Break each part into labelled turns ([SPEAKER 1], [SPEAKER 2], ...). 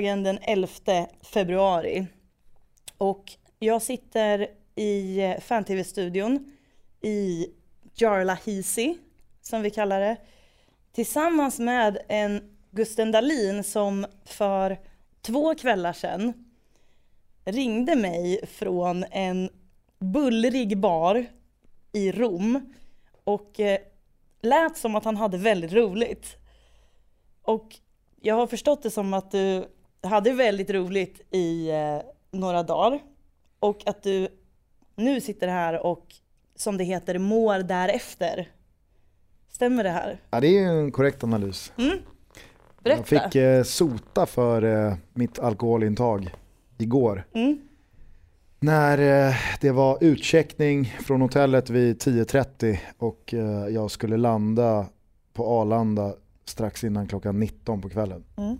[SPEAKER 1] är den 11 februari och jag sitter i eh, fan-tv-studion i Jarla Hisi, som vi kallar det, tillsammans med en Gusten Dahlin som för två kvällar sedan ringde mig från en bullrig bar i Rom och eh, lät som att han hade väldigt roligt. Och jag har förstått det som att du hade väldigt roligt i eh, några dagar och att du nu sitter här och som det heter mår därefter. Stämmer det här?
[SPEAKER 2] Ja det är ju en korrekt analys.
[SPEAKER 1] Mm.
[SPEAKER 2] Jag fick eh, sota för eh, mitt alkoholintag igår.
[SPEAKER 1] Mm.
[SPEAKER 2] När eh, det var utcheckning från hotellet vid 10.30 och eh, jag skulle landa på Arlanda strax innan klockan 19 på kvällen.
[SPEAKER 1] Mm.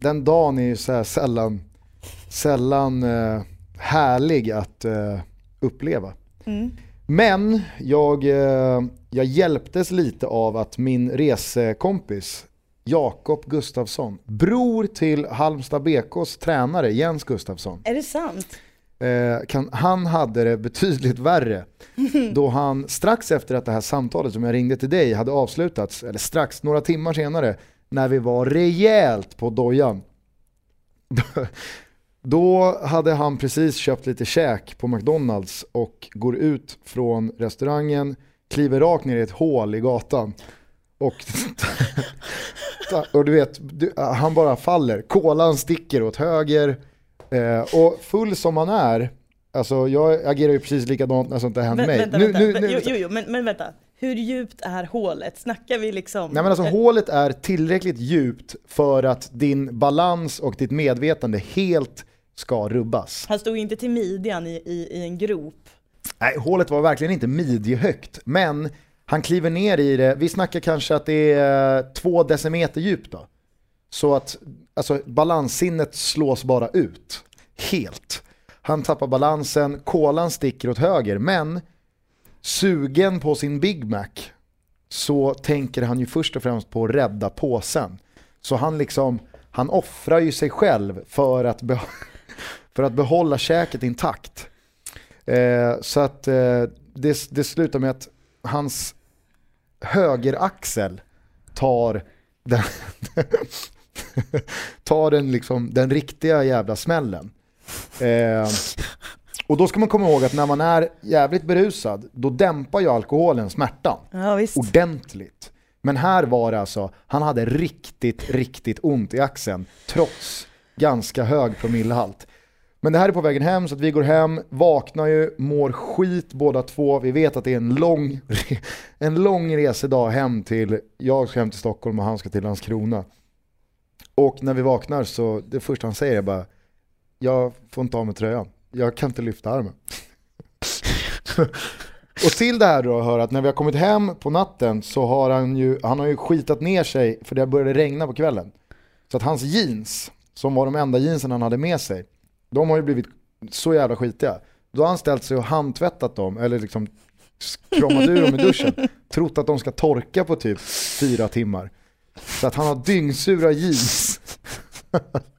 [SPEAKER 2] Den dagen är ju så sällan, sällan eh, härlig att eh, uppleva.
[SPEAKER 1] Mm.
[SPEAKER 2] Men jag, eh, jag hjälptes lite av att min resekompis Jakob Gustafsson, bror till Halmstad BKs tränare Jens Gustafsson,
[SPEAKER 1] Är det sant?
[SPEAKER 2] eh, kan, han hade det betydligt värre. Då han strax efter att det här samtalet som jag ringde till dig hade avslutats, eller strax, några timmar senare, när vi var rejält på dojan. Då hade han precis köpt lite käk på McDonalds och går ut från restaurangen, kliver rakt ner i ett hål i gatan. Och, och du vet, han bara faller. Kolan sticker åt höger. Eh, och full som han är, alltså jag agerar ju precis likadant när sånt där händer mig.
[SPEAKER 1] vänta,
[SPEAKER 2] Nu-
[SPEAKER 1] vänta.
[SPEAKER 2] nu- nu-
[SPEAKER 1] jo, jo, jo, men, men vänta. Hur djupt är hålet? Snackar vi liksom?
[SPEAKER 2] Nej men alltså hålet är tillräckligt djupt för att din balans och ditt medvetande helt ska rubbas.
[SPEAKER 1] Han stod inte till midjan i, i, i en grop.
[SPEAKER 2] Nej, hålet var verkligen inte midjehögt, men han kliver ner i det, vi snackar kanske att det är två decimeter djupt då. Så att alltså, balanssinnet slås bara ut, helt. Han tappar balansen, kolan sticker åt höger, men sugen på sin Big Mac så tänker han ju först och främst på att rädda påsen. Så han liksom, han offrar ju sig själv för att, be- för att behålla käket intakt. Eh, så att eh, det, det slutar med att hans högeraxel tar den, tar den, liksom, den riktiga jävla smällen. Eh, och då ska man komma ihåg att när man är jävligt berusad, då dämpar ju alkoholen smärtan
[SPEAKER 1] Ja visst.
[SPEAKER 2] ordentligt. Men här var det alltså, han hade riktigt, riktigt ont i axeln trots ganska hög promillehalt. Men det här är på vägen hem så att vi går hem, vaknar ju, mår skit båda två. Vi vet att det är en lång, en lång resedag hem till, jag ska hem till Stockholm och han ska till Landskrona. Och när vi vaknar så, det första han säger är bara, jag får inte av mig tröjan. Jag kan inte lyfta armen. Och till det här då hör att när vi har kommit hem på natten så har han ju, han har ju skitat ner sig för det började regna på kvällen. Så att hans jeans, som var de enda jeansen han hade med sig, de har ju blivit så jävla skitiga. Då har han ställt sig och handtvättat dem, eller liksom kramat ur dem i duschen. Trott att de ska torka på typ fyra timmar. Så att han har dyngsura jeans.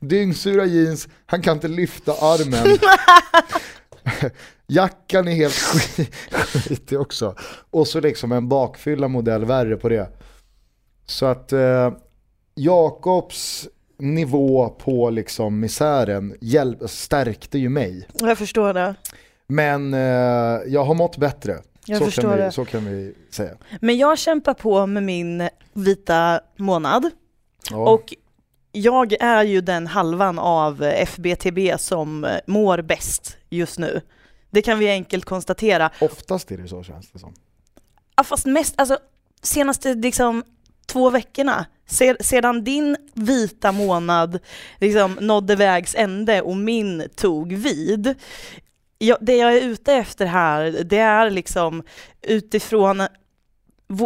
[SPEAKER 2] dyngsura jeans, han kan inte lyfta armen. Jackan är helt skit- skitig också. Och så liksom en bakfylla modell värre på det. Så att eh, Jakobs nivå på liksom misären hjälp, stärkte ju mig.
[SPEAKER 1] Jag förstår det.
[SPEAKER 2] Men eh, jag har mått bättre.
[SPEAKER 1] Jag
[SPEAKER 2] så,
[SPEAKER 1] förstår
[SPEAKER 2] kan vi,
[SPEAKER 1] det.
[SPEAKER 2] så kan vi säga.
[SPEAKER 1] Men jag kämpar på med min vita månad
[SPEAKER 2] Ja.
[SPEAKER 1] och jag är ju den halvan av FBTB som mår bäst just nu. Det kan vi enkelt konstatera.
[SPEAKER 2] Oftast är det så känns det som.
[SPEAKER 1] Ja, fast mest, alltså senaste liksom två veckorna, se, sedan din vita månad liksom nådde vägs ände och min tog vid. Jag, det jag är ute efter här, det är liksom utifrån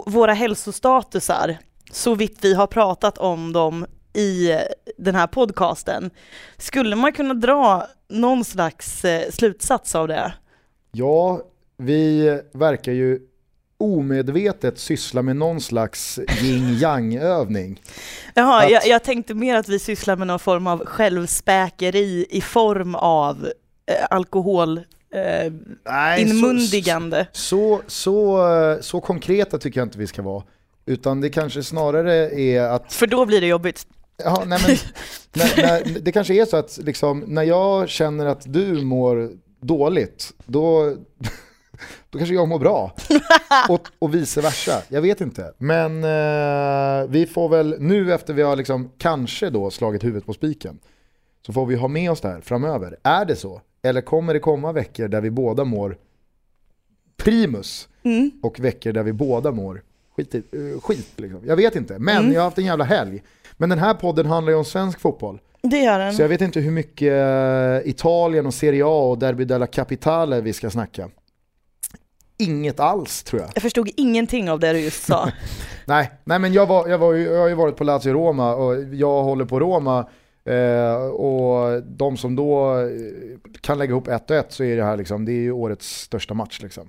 [SPEAKER 1] våra hälsostatusar, så vitt vi har pratat om dem i den här podcasten. Skulle man kunna dra någon slags eh, slutsats av det?
[SPEAKER 2] Ja, vi verkar ju omedvetet sysslar med någon slags yin yang övning.
[SPEAKER 1] Jaha,
[SPEAKER 2] Att-
[SPEAKER 1] jag, jag tänkte mer att vi sysslar med någon form av självspäkeri i form av eh, alkohol eh,
[SPEAKER 2] Nej, så-
[SPEAKER 1] inmundigande.
[SPEAKER 2] Så, så, eh, så konkreta tycker jag inte vi ska vara. Utan det kanske snarare är att
[SPEAKER 1] För då blir det jobbigt.
[SPEAKER 2] Ja, nej men, när, när, det kanske är så att liksom, när jag känner att du mår dåligt, då, då kanske jag mår bra. Och, och vice versa, jag vet inte. Men eh, vi får väl, nu efter vi har liksom kanske då slagit huvudet på spiken, så får vi ha med oss det här framöver. Är det så? Eller kommer det komma veckor där vi båda mår primus
[SPEAKER 1] Mm.
[SPEAKER 2] och veckor där vi båda mår skit, eh, skit liksom. Jag vet inte, men
[SPEAKER 1] Mm.
[SPEAKER 2] jag har haft en jävla helg. Men den här podden handlar ju om svensk fotboll.
[SPEAKER 1] Det gör den.
[SPEAKER 2] Så jag vet inte hur mycket eh, Italien och Serie A och Derby della Capitale vi ska snacka. Inget alls tror jag.
[SPEAKER 1] Jag förstod ingenting av det du just sa.
[SPEAKER 2] Nej, nej men jag, var, jag, var, jag har ju varit på Lazio Roma och jag håller på Roma. Eh, och de som då eh, kan lägga ihop ett och ett så är det här liksom, det är ju årets största match liksom.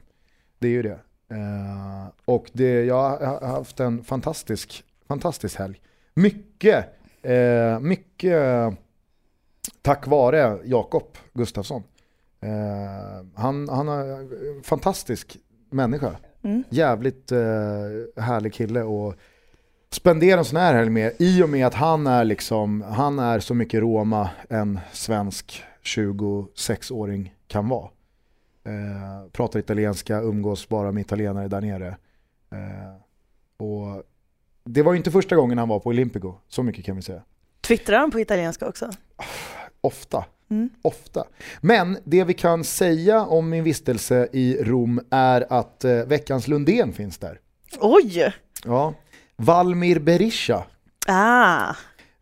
[SPEAKER 2] Det är ju det. Eh, och det, jag har haft en fantastisk, fantastisk helg. Mycket, eh, mycket tack vare Jakob Gustafsson. Eh, han, han är en fantastisk människa.
[SPEAKER 1] Mm.
[SPEAKER 2] Jävligt eh, härlig kille och spendera en sån här helg med i och med att han är liksom, han är så mycket Roma en svensk 26-åring kan vara. Eh, pratar italienska, umgås bara med italienare där nere. Eh, och det var ju inte första gången han var på Olympico, så mycket kan vi säga.
[SPEAKER 1] Twittrar han på italienska också?
[SPEAKER 2] Ofta.
[SPEAKER 1] Mm.
[SPEAKER 2] Ofta. Men det vi kan säga om min vistelse i Rom är att eh, veckans Lundén finns där.
[SPEAKER 1] Oj!
[SPEAKER 2] Ja. Valmir Berisha,
[SPEAKER 1] Ah,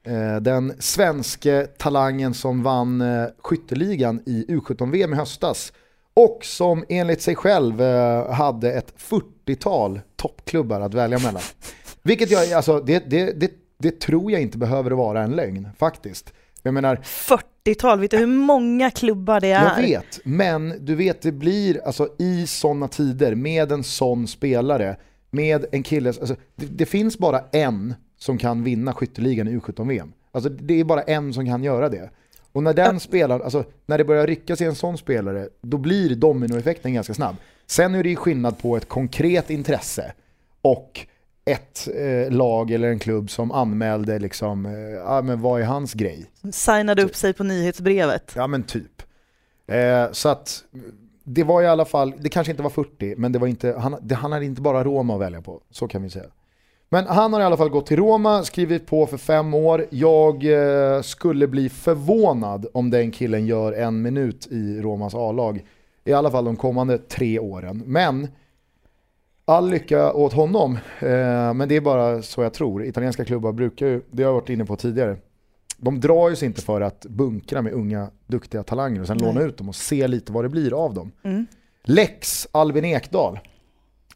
[SPEAKER 2] eh, den svenske talangen som vann eh, skytteligan i U17-VM i höstas och som enligt sig själv eh, hade ett 40-tal toppklubbar att välja mellan. Vilket jag, alltså, det, det, det, det tror jag inte behöver vara en lögn faktiskt. Jag menar,
[SPEAKER 1] 40-tal, vet du hur många klubbar det är?
[SPEAKER 2] Jag vet, men du vet det blir, alltså i sådana tider med en sån spelare, med en kille, alltså, det, det finns bara en som kan vinna skytteligan i U17-VM. Alltså det är bara en som kan göra det. Och när den spelaren, alltså när det börjar ryckas i en sån spelare, då blir dominoeffekten ganska snabb. Sen är det ju skillnad på ett konkret intresse och ett eh, lag eller en klubb som anmälde liksom, eh, ja men vad är hans grej?
[SPEAKER 1] Signade upp sig på nyhetsbrevet.
[SPEAKER 2] Ja men typ. Eh, så att det var i alla fall, det kanske inte var 40, men det var inte, han, det, han hade inte bara Roma att välja på. Så kan vi säga. Men han har i alla fall gått till Roma, skrivit på för fem år. Jag eh, skulle bli förvånad om den killen gör en minut i Romas A-lag. I alla fall de kommande tre åren. Men all lycka åt honom. Eh, men det är bara så jag tror. Italienska klubbar brukar ju, det har jag varit inne på tidigare, de drar ju sig inte för att bunkra med unga duktiga talanger och sen
[SPEAKER 1] Nej.
[SPEAKER 2] låna ut dem och se lite vad det blir av dem.
[SPEAKER 1] Mm.
[SPEAKER 2] Lex Albin Ekdal,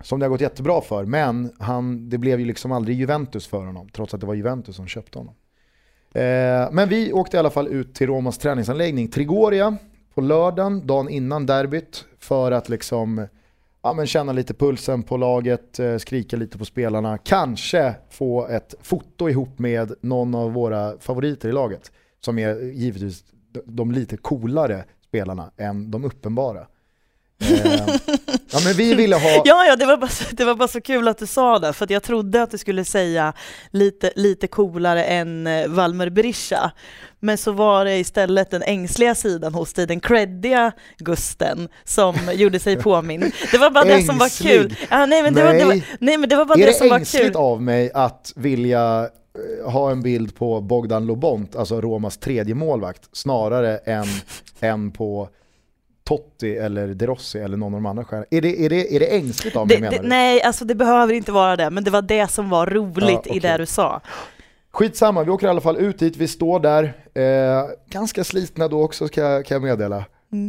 [SPEAKER 2] som det har gått jättebra för, men han, det blev ju liksom aldrig Juventus för honom, trots att det var Juventus som köpte honom. Eh, men vi åkte i alla fall ut till Romas träningsanläggning Trigoria på lördagen, dagen innan derbyt, för att liksom ja, men känna lite pulsen på laget, eh, skrika lite på spelarna, kanske få ett foto ihop med någon av våra favoriter i laget, som är givetvis de- de lite coolare spelarna än de uppenbara. Eh, ja men vi ville ha...
[SPEAKER 1] Ja, ja, det var, bara, så- det var bara så kul att du sa det, för jag trodde att du skulle säga lite, lite coolare än eh, Valmer Berisha. Men så var det istället den ängsliga sidan hos dig, den creddiga Gusten, som gjorde sig påminn. Det var bara det som var kul. Ja, nej, men det var, det var,
[SPEAKER 2] Nej.
[SPEAKER 1] nej, men det var bara
[SPEAKER 2] Är
[SPEAKER 1] det som
[SPEAKER 2] det
[SPEAKER 1] var
[SPEAKER 2] ängsligt
[SPEAKER 1] kul.
[SPEAKER 2] av mig att vilja eh, ha en bild på Bogdan Lobont, alltså Romas tredje målvakt, snarare än, än på Totti eller De Rossi eller någon av de andra stjärnorna? Är det, är, det, är det ängsligt av mig
[SPEAKER 1] Det,
[SPEAKER 2] menar du?
[SPEAKER 1] nej, alltså det behöver inte vara det, men det var det som var roligt
[SPEAKER 2] Ja, okej.
[SPEAKER 1] i det du sa.
[SPEAKER 2] Skitsamma, vi åker i alla fall ut dit, vi står där. Eh, ganska slitna då också kan jag, kan jag meddela.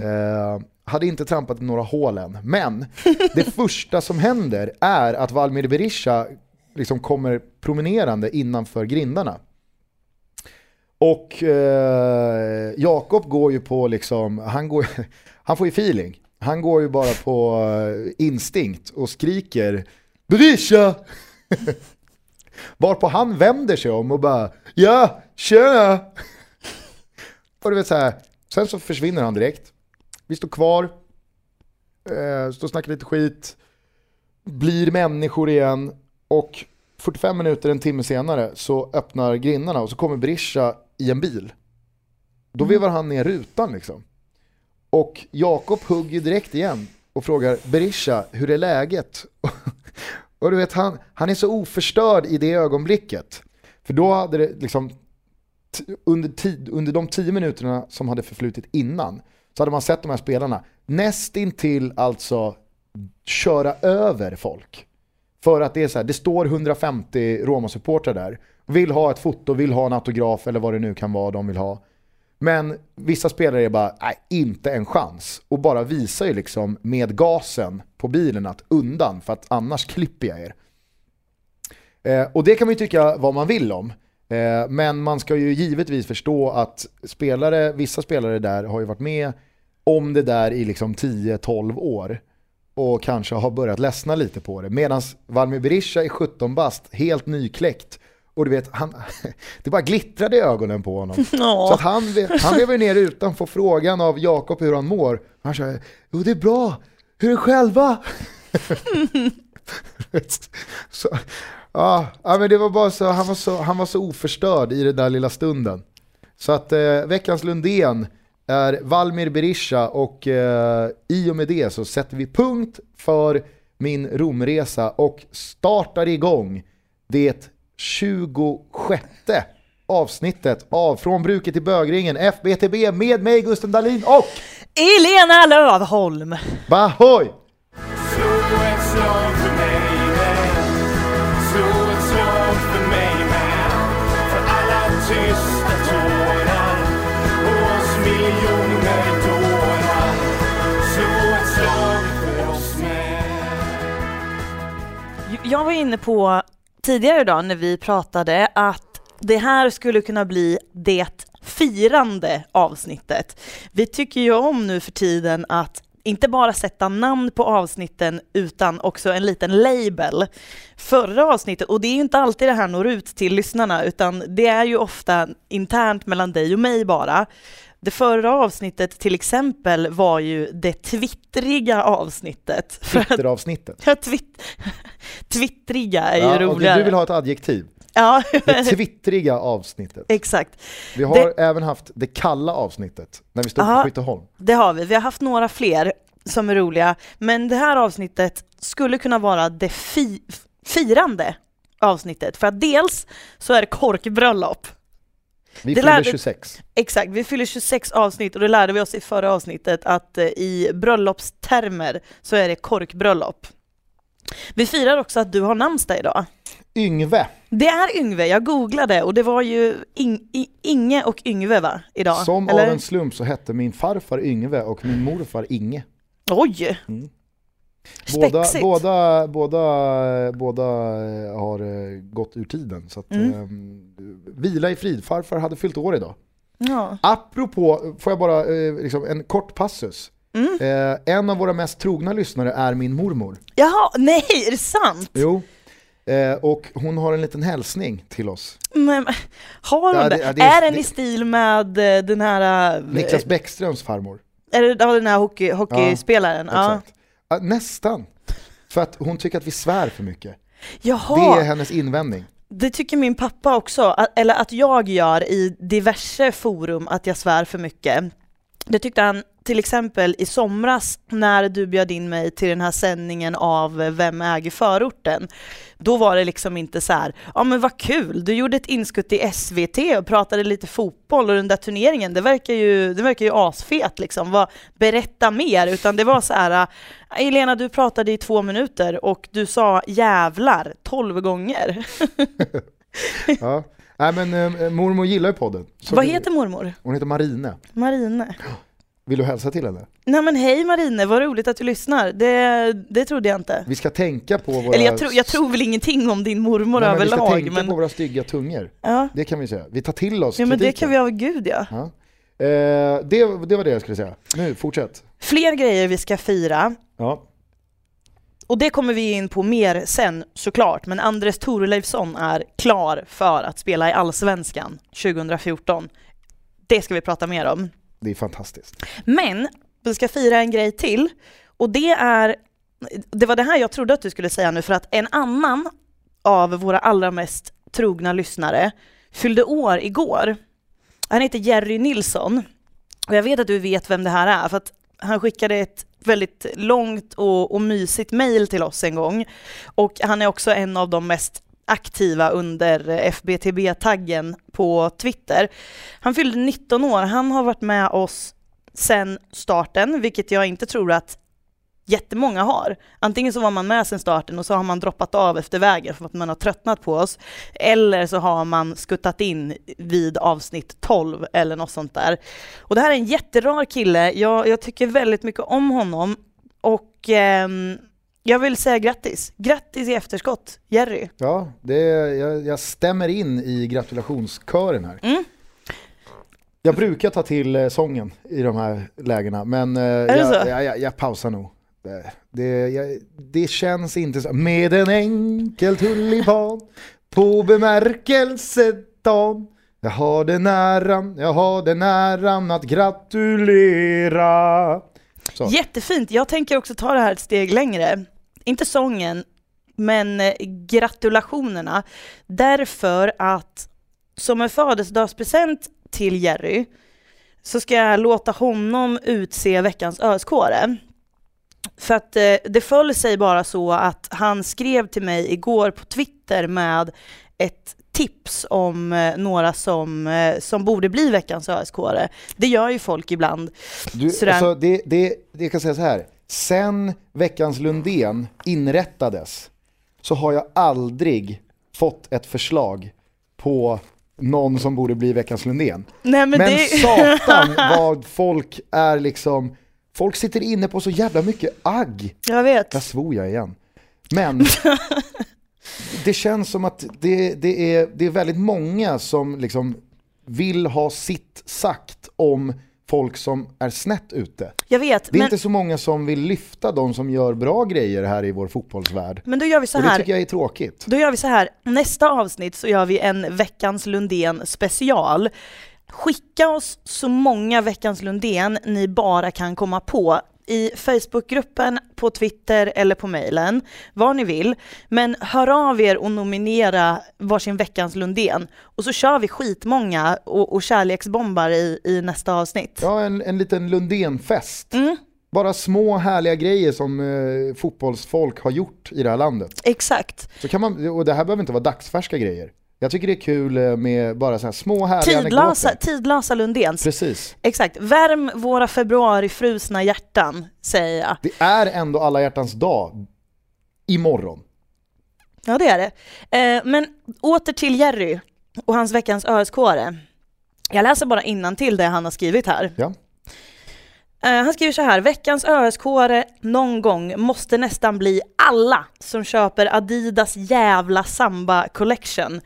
[SPEAKER 2] Eh, hade inte trampat i några hål än. Men det första som händer är att Valmir Berisha liksom kommer promenerande innanför grindarna. Och eh, Jakob går ju på liksom, han, går, han får ju feeling. han går ju bara på eh, instinkt och skriker Berisha! Varpå han vänder sig om och bara Ja, tjena! och du vet så här, sen så försvinner han direkt. Vi står kvar, eh, står och snackar lite skit, blir människor igen och 45 minuter, en timme senare så öppnar grinnarna och så kommer Berisha i en bil. Då vevar han ner rutan liksom. Och Jakob hugger direkt igen och frågar Berisha, hur är läget? och du vet, han, han är så oförstörd i det ögonblicket. För då hade det liksom, under, tid, under de tio minuterna som hade förflutit innan, så hade man sett de här spelarna nästintill alltså köra över folk. För att det är så här, det står 150 Roma-supportrar där, vill ha ett foto, vill ha en autograf eller vad det nu kan vara de vill ha. Men vissa spelare är bara, nej, inte en chans. Och bara visar ju liksom med gasen på bilen att undan, för att annars klipper jag er. Eh, och det kan man ju tycka vad man vill om. Eh, men man ska ju givetvis förstå att spelare, vissa spelare där har ju varit med om det där i liksom 10-12 år och kanske har börjat ledsna lite på det. Medan Valmir Berisha är 17 bast, helt nykläckt och du vet, han, det bara glittrade i ögonen på honom. Så att han, han lever ner utan får frågan av Jakob hur han mår. Han säger, jo det är bra, hur är det själva? så, ja, men det var bara så han, var så, han var så oförstörd i den där lilla stunden. Så att eh, veckans Lundén är Valmir Berisha och eh, i och med det så sätter vi punkt för min Romresa och startar igång det 26 avsnittet av Från bruket till bögringen, FBTB med mig Gusten Dahlin och
[SPEAKER 1] Elena Lövholm.
[SPEAKER 2] Bahoy!
[SPEAKER 1] Jag var inne på tidigare idag när vi pratade att det här skulle kunna bli det firande avsnittet. Vi tycker ju om nu för tiden att inte bara sätta namn på avsnitten utan också en liten label. Förra avsnittet, och det är ju inte alltid det här når ut till lyssnarna utan det är ju ofta internt mellan dig och mig bara. Det förra avsnittet till exempel var ju det twittriga avsnittet.
[SPEAKER 2] Twitteravsnittet?
[SPEAKER 1] Ja, twitt twittriga är ja, ju roligare.
[SPEAKER 2] Okay, du vill ha ett adjektiv?
[SPEAKER 1] Ja.
[SPEAKER 2] Det twittriga avsnittet.
[SPEAKER 1] Exakt.
[SPEAKER 2] Vi har det... även haft det kalla avsnittet när vi stod Aha, på Skytteholm.
[SPEAKER 1] Det har vi. Vi har haft några fler som är roliga. Men det här avsnittet skulle kunna vara det fi firande avsnittet. För att dels så är det korkbröllop.
[SPEAKER 2] Vi fyller lärde, 26.
[SPEAKER 1] Exakt, vi fyller 26 avsnitt och det lärde vi oss i förra avsnittet att eh, i bröllopstermer så är det korkbröllop. Vi firar också att du har namnsdag idag.
[SPEAKER 2] Yngve.
[SPEAKER 1] Det är Yngve, jag googlade och det var ju In Inge och Yngve va, idag?
[SPEAKER 2] Som eller? av en slump så hette min farfar Yngve och min morfar Inge.
[SPEAKER 1] Oj! Mm.
[SPEAKER 2] Båda, båda, båda, båda eh, har eh, gått ur tiden. Så att, mm. eh, vila i frid, farfar hade fyllt år idag. Ja. Apropå, får jag bara eh, liksom, en kort passus. Mm. Eh, en av våra mest trogna lyssnare är min mormor.
[SPEAKER 1] Jaha, nej, är det sant?
[SPEAKER 2] Jo. Eh, och hon har en liten hälsning till oss.
[SPEAKER 1] Men, har hon ja, det? det, det är den i stil med eh, den här...
[SPEAKER 2] Niklas Bäckströms farmor.
[SPEAKER 1] Är det den här hockey, hockeyspelaren?
[SPEAKER 2] Ja, exakt. Ja. nästan. För att hon tycker att vi svär för mycket.
[SPEAKER 1] Jaha.
[SPEAKER 2] Det är hennes invändning.
[SPEAKER 1] Det tycker min pappa också, eller att jag gör i diverse forum, att jag svär för mycket. Det tyckte han till exempel i somras när du bjöd in mig till den här sändningen av Vem äger förorten? Då var det liksom inte så här, ja men vad kul, du gjorde ett inskutt i SVT och pratade lite fotboll och den där turneringen, det verkar ju, det verkar ju asfet liksom, vad, berätta mer, utan det var så här, ah, Elena du pratade i två minuter och du sa jävlar tolv gånger.
[SPEAKER 2] ja. Nej men äh, mormor gillar ju podden.
[SPEAKER 1] Vad heter mormor?
[SPEAKER 2] Hon heter Marine.
[SPEAKER 1] Marine.
[SPEAKER 2] Vill du hälsa till henne?
[SPEAKER 1] Nej men hej Marine, vad roligt att du lyssnar. Det, det trodde jag inte.
[SPEAKER 2] Vi ska tänka på våra...
[SPEAKER 1] Eller jag, tro, jag tror väl ingenting om din mormor Nej, överlag.
[SPEAKER 2] Vi ska tänka men... på våra stygga tungor. Ja. Det kan vi säga. Vi tar till oss
[SPEAKER 1] Ja men det kan vi av gud ja.
[SPEAKER 2] ja. Eh, det, det var det jag skulle säga. Nu, fortsätt.
[SPEAKER 1] Fler grejer vi ska fira.
[SPEAKER 2] Ja.
[SPEAKER 1] Och det kommer vi in på mer sen såklart, men Andres Thorleifsson är klar för att spela i Allsvenskan 2014. Det ska vi prata mer om.
[SPEAKER 2] Det är fantastiskt.
[SPEAKER 1] Men vi ska fira en grej till och det är, det var det här jag trodde att du skulle säga nu för att en annan av våra allra mest trogna lyssnare fyllde år igår. Han heter Jerry Nilsson och jag vet att du vet vem det här är för att han skickade ett väldigt långt och, och mysigt mejl till oss en gång och han är också en av de mest aktiva under FBTB-taggen på Twitter. Han fyllde 19 år, han har varit med oss sedan starten, vilket jag inte tror att jättemånga har. Antingen så var man med sedan starten och så har man droppat av efter vägen för att man har tröttnat på oss. Eller så har man skuttat in vid avsnitt 12 eller något sånt där. Och det här är en jätterar kille. Jag, jag tycker väldigt mycket om honom och ehm, jag vill säga grattis. Grattis i efterskott, Jerry.
[SPEAKER 2] Ja, det, jag, jag stämmer in i gratulationskören här.
[SPEAKER 1] Mm.
[SPEAKER 2] Jag brukar ta till eh, sången i de här lägena, men eh, jag, jag, jag, jag pausar nog. Det, det, jag, det känns inte så. Med en enkel tulipan på bemärkelsedan Jag har den äran, jag har den äran att gratulera. Så.
[SPEAKER 1] Jättefint. Jag tänker också ta det här ett steg längre. Inte sången, men eh, gratulationerna. Därför att som en födelsedagspresent till Jerry så ska jag låta honom utse veckans öskåre. För att eh, det föll sig bara så att han skrev till mig igår på Twitter med ett tips om eh, några som, eh, som borde bli veckans öskåre. Det gör ju folk ibland.
[SPEAKER 2] Du,
[SPEAKER 1] Sådär.
[SPEAKER 2] alltså, det, det, det jag kan säga så här. Sen Veckans Lundén inrättades så har jag aldrig fått ett förslag på någon som borde bli Veckans Lundén.
[SPEAKER 1] Nej, men
[SPEAKER 2] Men,
[SPEAKER 1] det...
[SPEAKER 2] satan vad folk är liksom, folk sitter inne på så jävla mycket agg.
[SPEAKER 1] Jag vet.
[SPEAKER 2] Där svor jag igen. Men det känns som att det, det, är, det är väldigt många som liksom vill ha sitt sagt om folk som är snett ute.
[SPEAKER 1] Jag vet,
[SPEAKER 2] Det är
[SPEAKER 1] men,
[SPEAKER 2] inte så många som vill lyfta de som gör bra grejer här i vår fotbollsvärld.
[SPEAKER 1] men då gör vi så
[SPEAKER 2] Och det
[SPEAKER 1] här.
[SPEAKER 2] tycker jag är tråkigt.
[SPEAKER 1] Då gör vi så här, nästa avsnitt så gör vi en Veckans Lundén special. Skicka oss så många Veckans Lundén ni bara kan komma på i Facebookgruppen, på Twitter eller på mejlen, vad ni vill. Men hör av er och nominera varsin Veckans Lundén och så kör vi skitmånga och, och kärleksbombar i, i nästa avsnitt.
[SPEAKER 2] Ja, en, en liten Lundénfest.
[SPEAKER 1] Mm,
[SPEAKER 2] Bara små härliga grejer som eh, fotbollsfolk har gjort i det här landet.
[SPEAKER 1] exakt.
[SPEAKER 2] Så kan man, och det här behöver inte vara dagsfärska grejer. Jag tycker det är kul eh, med bara så här små härliga
[SPEAKER 1] Tidlösa,
[SPEAKER 2] anekdoter.
[SPEAKER 1] tidlösa Lundéns.
[SPEAKER 2] Precis.
[SPEAKER 1] Exakt. Värm våra februarifrusna hjärtan, säger jag.
[SPEAKER 2] Det är ändå alla hjärtans dag imorgon.
[SPEAKER 1] Ja, det är det. Eh, men åter till Jerry och hans veckans ÖSK-are. Jag läser bara innan till det han har skrivit här.
[SPEAKER 2] Ja.
[SPEAKER 1] Eh, han skriver så här, veckans ÖSK-are någon gång måste nästan bli alla som köper Adidas jävla Samba Collection.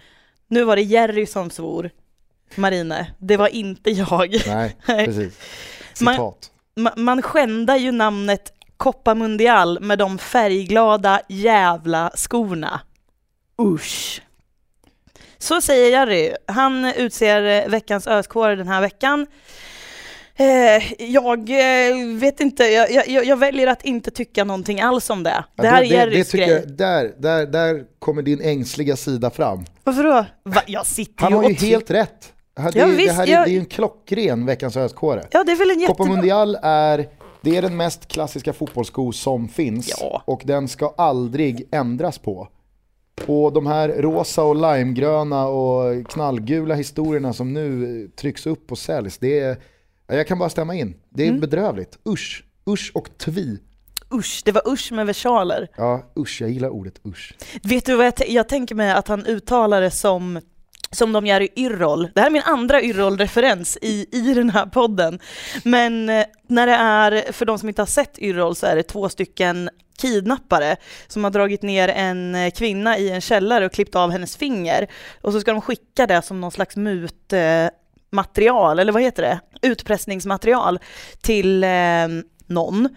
[SPEAKER 1] Nu var det Jerry som svor. Marine, det var inte jag.
[SPEAKER 2] Nej, precis.
[SPEAKER 1] Man-
[SPEAKER 2] Citat.
[SPEAKER 1] Ma- man skändar ju namnet Copa Mundial med de färgglada jävla skorna. Usch. Så säger Jerry. Han utser veckans öskåre den här veckan. Eh, jag eh, vet inte, jag, jag, jag väljer att inte tycka någonting alls om det. Det här är Jerrys grej.
[SPEAKER 2] jag, där, där, där kommer din ängsliga sida fram.
[SPEAKER 1] Varför då? Va? Jag sitter
[SPEAKER 2] Han
[SPEAKER 1] ju
[SPEAKER 2] har ju helt rätt. Det, här-
[SPEAKER 1] Ja, visst,
[SPEAKER 2] det här är, det är en klockren Veckans Öskåre.
[SPEAKER 1] Ja, det är väl en
[SPEAKER 2] Copa
[SPEAKER 1] jättebra...
[SPEAKER 2] Mundial är, det är den mest klassiska fotbollssko som finns
[SPEAKER 1] Ja.
[SPEAKER 2] och den ska aldrig ändras på. Och de här rosa och limegröna och knallgula historierna som nu trycks upp och säljs, det är, jag kan bara stämma in. Det är
[SPEAKER 1] Mm.
[SPEAKER 2] bedrövligt. Usch, usch och tvi.
[SPEAKER 1] Usch, det var usch med versaler.
[SPEAKER 2] Ja, usch, jag gillar ordet usch.
[SPEAKER 1] Vet du vad jag, jag tänker mig att han uttalar det som som de gör i Yrrol. Det här är min andra Yrrol-referens i, i den här podden. Men eh, när det är, för de som inte har sett Yrrol så är det två stycken kidnappare som har dragit ner en eh, kvinna i en källare och klippt av hennes finger. Och så ska de skicka det som någon slags material, eller vad heter det? Utpressningsmaterial till eh, någon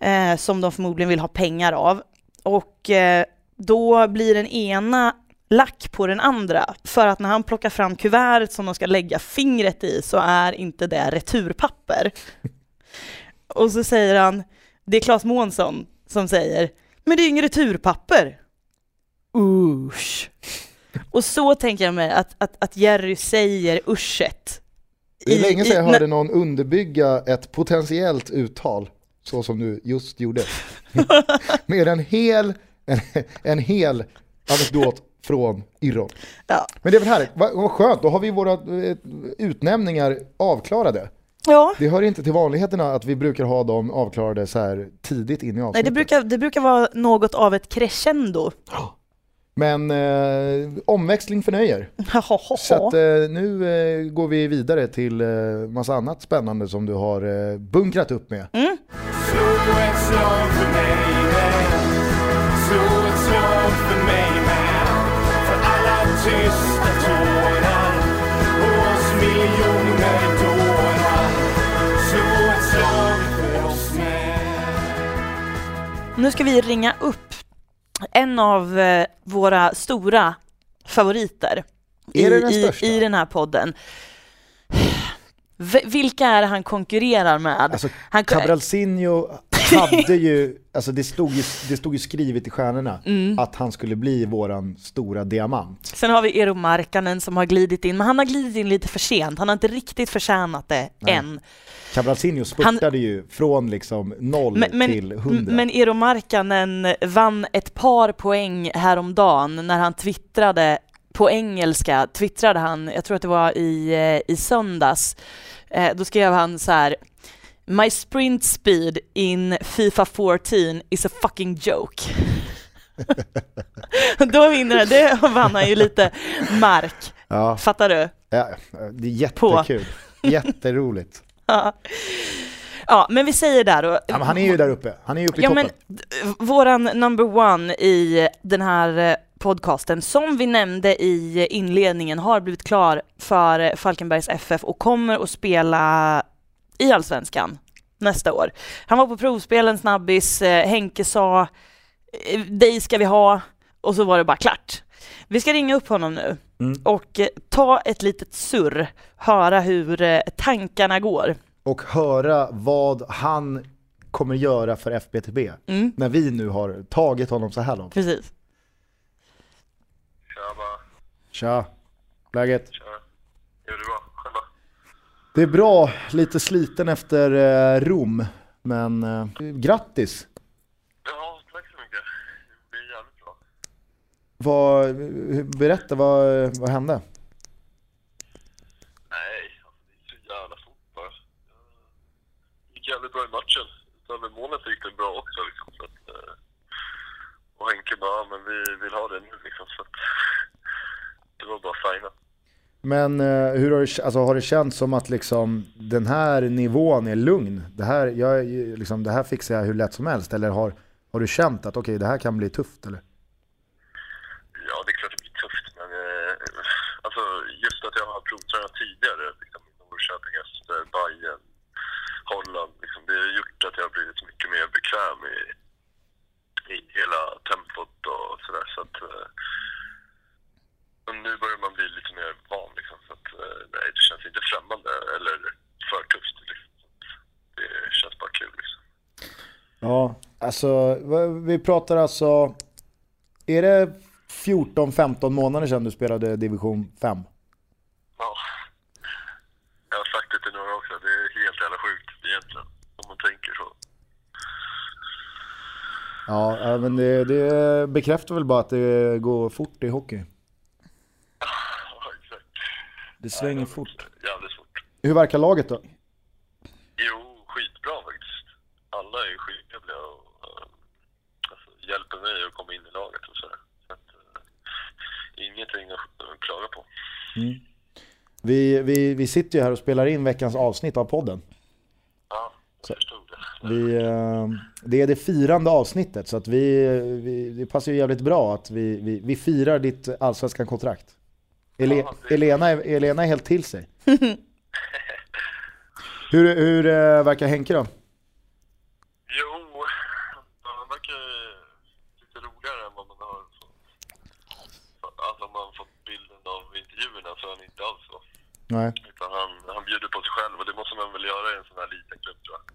[SPEAKER 1] eh, som de förmodligen vill ha pengar av. Och eh, då blir den ena lack på den andra för att när han plockar fram kuvertet som de ska lägga fingret i så är inte det returpapper. Och så säger han, det är Claes Månsson som säger, men det är inget returpapper. Usch. Och så tänker jag mig att, att, att Jerry säger uschet.
[SPEAKER 2] Det är länge sedan jag hörde någon underbygga ett potentiellt uttal så som du just gjorde. Med en hel, en, en hel anekdot från Yrrol.
[SPEAKER 1] Ja.
[SPEAKER 2] Men det är väl härligt, vad, vad skönt, då har vi våra eh, utnämningar avklarade.
[SPEAKER 1] ja.
[SPEAKER 2] Det hör inte till vanligheterna att vi brukar ha dem avklarade så här tidigt in i avsnittet.
[SPEAKER 1] Nej, det brukar, det brukar vara något av ett crescendo.
[SPEAKER 2] Men eh, omväxling förnöjer. Så att, eh, nu eh, går vi vidare till eh, massa annat spännande som du har eh, bunkrat upp med.
[SPEAKER 3] Med
[SPEAKER 1] Nu ska vi ringa upp en av eh, våra stora favoriter i,
[SPEAKER 2] den
[SPEAKER 1] i, i den här podden. V- vilka är det han konkurrerar med?
[SPEAKER 2] Alltså
[SPEAKER 1] han,
[SPEAKER 2] Cabralsinho hade ju, alltså det stod ju, det stod ju skrivet i stjärnorna
[SPEAKER 1] Mm.
[SPEAKER 2] att han skulle bli våran stora diamant.
[SPEAKER 1] Sen har vi Eero Markkanen som har glidit in, men han har glidit in lite för sent. Han har inte riktigt förtjänat det än.
[SPEAKER 2] Cabralsinho spurtade ju från liksom noll
[SPEAKER 1] Men, men,
[SPEAKER 2] till hundra.
[SPEAKER 1] men Eero Markkanen vann ett par poäng häromdagen när han twittrade på engelska, twittrade han, jag tror att det var i, eh, i söndags, eh, då skrev han så här My sprint speed in Fifa 14 is a fucking joke. då vinner han, det vann han ju lite mark,
[SPEAKER 2] ja,
[SPEAKER 1] fattar du?
[SPEAKER 2] ja, det är jättekul. Jätteroligt.
[SPEAKER 1] Ja. ja, men vi säger där då.
[SPEAKER 2] Ja, han är ju där uppe, han är ju uppe i
[SPEAKER 1] Ja,
[SPEAKER 2] toppen.
[SPEAKER 1] men våran number one i den här eh, podcasten, som vi nämnde i inledningen, har blivit klar för Falkenbergs FF och kommer att spela i Allsvenskan nästa år. Han var på provspelen, snabbis, eh, Henke sa eh, dig ska vi ha och så var det bara klart. Vi ska ringa upp honom nu
[SPEAKER 2] Mm.
[SPEAKER 1] och eh, ta ett litet surr, höra hur tankarna går.
[SPEAKER 2] Och höra vad han kommer göra för FBTB.
[SPEAKER 1] Mm,
[SPEAKER 2] När vi nu har tagit honom så här långt.
[SPEAKER 1] precis.
[SPEAKER 3] Tjaba,
[SPEAKER 2] Tja, läget?
[SPEAKER 3] tja Är det bra?
[SPEAKER 2] Det är bra, lite sliten efter eh, Rom, men eh, grattis!
[SPEAKER 3] Ja, tack så mycket Det blir jävligt bra
[SPEAKER 2] Vad, berätta, vad, vad hände?
[SPEAKER 3] Nej, alltså det är så jävla fort bara. Det gick jävligt bra i matchen. Utöver målet gick det bra också liksom. Så att, eh, och Henke bara, "Ja, men vi vill ha det nu liksom. Så att, det var bara fina.
[SPEAKER 2] Men eh, hur har det, alltså, har det känts som att liksom, den här nivån är lugn? Det här, jag, liksom, det här fixar jag hur lätt som helst, eller har, har du känt att okej, det här kan bli tufft? Eller?
[SPEAKER 3] Ja, det är klart det blir tufft, men eh, alltså, just att jag har provtränat tidigare, liksom, i Norrköping, Öster, Bayern, Holland, liksom, det har gjort att jag har blivit mycket mer bekväm i, i hela tempot och sådär. Så att, eh, och nu börjar man bli lite mer van, liksom, så att, eh, nej, det känns inte främmande eller för tufft. Liksom. Så att, det känns bara kul. Liksom.
[SPEAKER 2] Ja, alltså vi pratar alltså, är det 14-15 månader sedan du spelade division 5?
[SPEAKER 3] Ja. Jag har sagt det till några också, det är helt jävla sjukt egentligen, om man tänker så.
[SPEAKER 2] Ja, men det, det bekräftar väl bara att det går fort i hockey.
[SPEAKER 3] Ja, exakt.
[SPEAKER 2] Det svänger fort.
[SPEAKER 3] Jävligt fort.
[SPEAKER 2] Hur verkar laget då?
[SPEAKER 3] Jo, skitbra faktiskt. Alla är ju skittrevliga och eh, alltså, hjälper mig att komma in i laget och sådär. Så att, eh, ingenting att att klaga på.
[SPEAKER 2] Vi, vi, vi sitter ju här och spelar in veckans avsnitt av podden.
[SPEAKER 3] Ja, jag förstod det.
[SPEAKER 2] Vi, eh, det är det firande avsnittet så att vi, vi, det passar ju jävligt bra att vi, vi, vi firar ditt allsvenska kontrakt. Ele,
[SPEAKER 3] Ja, det-
[SPEAKER 2] Elena, är, Elena är helt till sig. hur hur eh, verkar Henke då? Nej.
[SPEAKER 3] Utan han, han bjuder på sig själv och det måste man väl göra i en sån här liten klubb tror jag.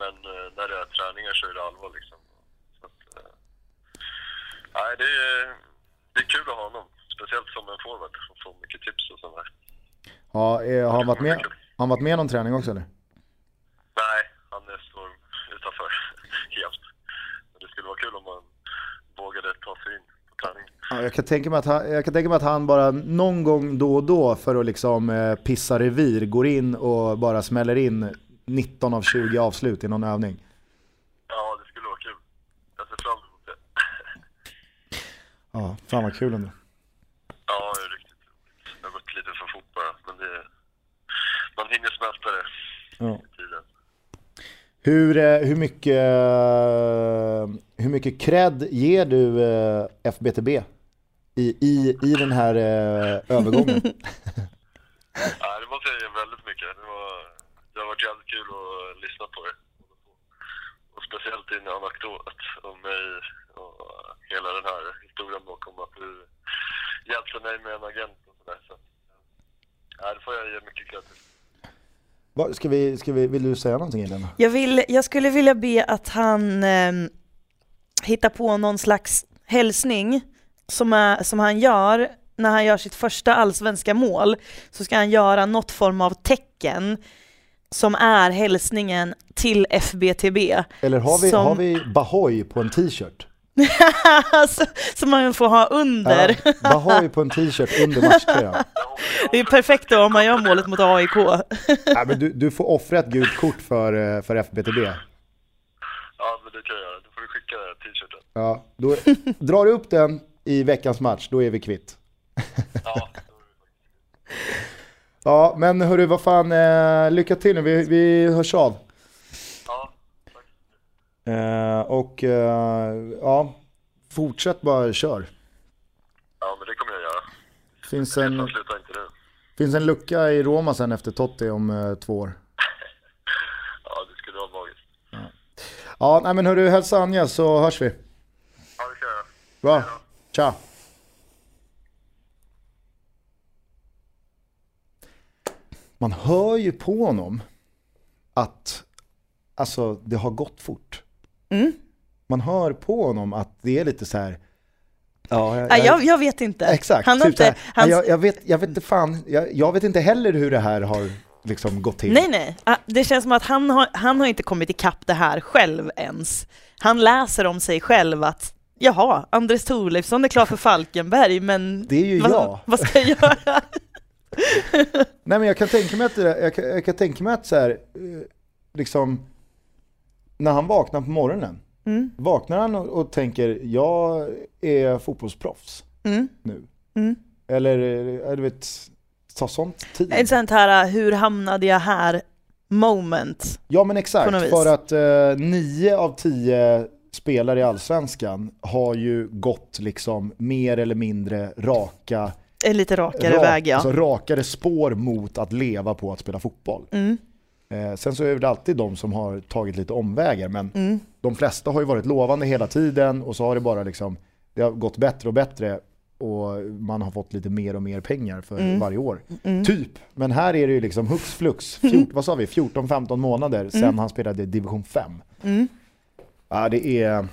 [SPEAKER 3] Men eh, när det är träningar så är det allvar liksom. Så att, eh, nej, det är, det är kul att ha honom. Speciellt som en forward och få mycket tips och sånt där.
[SPEAKER 2] Ja, eh, har han varit med, har han varit med någon träning också eller?
[SPEAKER 3] Nej, han står utanför helt. Men det skulle vara kul om man vågade ta sig in på träning.
[SPEAKER 2] Ja, jag, kan tänka mig att han, jag kan tänka mig att han bara någon gång då och då för att liksom eh, pissa revir går in och bara smäller in 19 av 20 avslut i någon övning.
[SPEAKER 3] Ja, det skulle vara kul. Jag ser fram emot det.
[SPEAKER 2] Ja, fan vad kul ändå.
[SPEAKER 3] Ja, det är riktigt roligt. Det har gått lite för fort bara, men det... Man hinner smälta det
[SPEAKER 2] Ja.
[SPEAKER 3] i tiden.
[SPEAKER 2] Hur, eh, hur, mycket, eh, hur mycket cred ger du FBTB i, i, i den här eh, övergången?
[SPEAKER 3] Ja, det måste jag ge väldigt mycket. Det, var, det har varit jävligt kul att lyssna på det. Och speciellt din anekdot om mig och hela den här historien bakom att du hjälpte mig med en agent och sådär. Så, ja, det får jag ge mycket cred till.
[SPEAKER 2] Ska vi, ska vi, vill du säga någonting Elena?
[SPEAKER 1] Jag, vill, jag skulle vilja be att han eh, hittar på någon slags hälsning som, är, som han gör när han gör sitt första allsvenska mål. Så ska han göra något form av tecken som är hälsningen till FBTB.
[SPEAKER 2] Eller har vi,
[SPEAKER 1] Som-
[SPEAKER 2] har vi Bahoy på en t-shirt?
[SPEAKER 1] Som man får ha under.
[SPEAKER 2] Ja, Bahoy på en t-shirt under matchtröjan.
[SPEAKER 1] Det är perfekt då om man gör målet mot AIK.
[SPEAKER 2] Ja, men du, du får offra ett gult kort för, eh, för FBTB.
[SPEAKER 3] Ja, men det kan jag göra. Då får du skicka den t-shirten.
[SPEAKER 2] Ja, då, drar du upp den i veckans match, då är vi kvitt.
[SPEAKER 3] Ja,
[SPEAKER 2] Ja, men hörru, vad fan, eh, lycka till nu, vi, vi hörs av.
[SPEAKER 3] ja, tack.
[SPEAKER 2] Eh, och eh, ja, fortsätt bara kör.
[SPEAKER 3] Ja, men det kommer jag göra.
[SPEAKER 2] Finns
[SPEAKER 3] Jag
[SPEAKER 2] en,
[SPEAKER 3] slutar inte nu.
[SPEAKER 2] finns en lucka i Roma sen efter Totti om eh, två år.
[SPEAKER 3] Ja, det skulle vara magiskt.
[SPEAKER 2] Ja, nej men hörru, hälsa Anja så hörs vi.
[SPEAKER 3] Ja, det ska jag göra.
[SPEAKER 2] Bra, tja. Man hör ju på honom att alltså, det har gått fort.
[SPEAKER 1] Mm.
[SPEAKER 2] Man hör på honom att det är lite så här. Ja,
[SPEAKER 1] Ja, jag, jag vet inte.
[SPEAKER 2] Exakt,
[SPEAKER 1] Han
[SPEAKER 2] typ
[SPEAKER 1] inte,
[SPEAKER 2] här,
[SPEAKER 1] han,
[SPEAKER 2] jag, jag, vet, jag vet inte fan, jag, jag vet inte heller hur det här har liksom gått till.
[SPEAKER 1] Nej, nej. Ah, Det känns som att han har, han har inte kommit ikapp det här själv ens. Han läser om sig själv att jaha, Andres Thorleifsson är klar för Falkenberg, men
[SPEAKER 2] Det är ju
[SPEAKER 1] vad,
[SPEAKER 2] jag.
[SPEAKER 1] vad ska jag göra?
[SPEAKER 2] Nej men jag kan tänka mig att, jag kan, jag kan tänka mig att så här, eh, liksom, när han vaknar på morgonen,
[SPEAKER 1] Mm.
[SPEAKER 2] vaknar han och, och tänker jag är fotbollsproffs
[SPEAKER 1] Mm.
[SPEAKER 2] nu?
[SPEAKER 1] Mm.
[SPEAKER 2] Eller, eh, du vet, tar sånt tid?
[SPEAKER 1] Ett sånt här, hur hamnade jag här moment.
[SPEAKER 2] Ja men exakt, för att eh, nio av tio spelare i Allsvenskan har ju gått liksom mer eller mindre raka,
[SPEAKER 1] En lite rakare
[SPEAKER 2] rak-
[SPEAKER 1] väg ja.
[SPEAKER 2] alltså rakare spår mot att leva på att spela fotboll.
[SPEAKER 1] Mm.
[SPEAKER 2] Eh, sen så är det alltid de som har tagit lite omvägar, men
[SPEAKER 1] Mm.
[SPEAKER 2] de flesta har ju varit lovande hela tiden och så har det bara liksom, det har gått bättre och bättre och man har fått lite mer och mer pengar för
[SPEAKER 1] Mm.
[SPEAKER 2] varje år. Typ, men här är det ju liksom hux flux, fjort, vad sa vi, 14-15 månader sedan han spelade i division 5. Ja, det är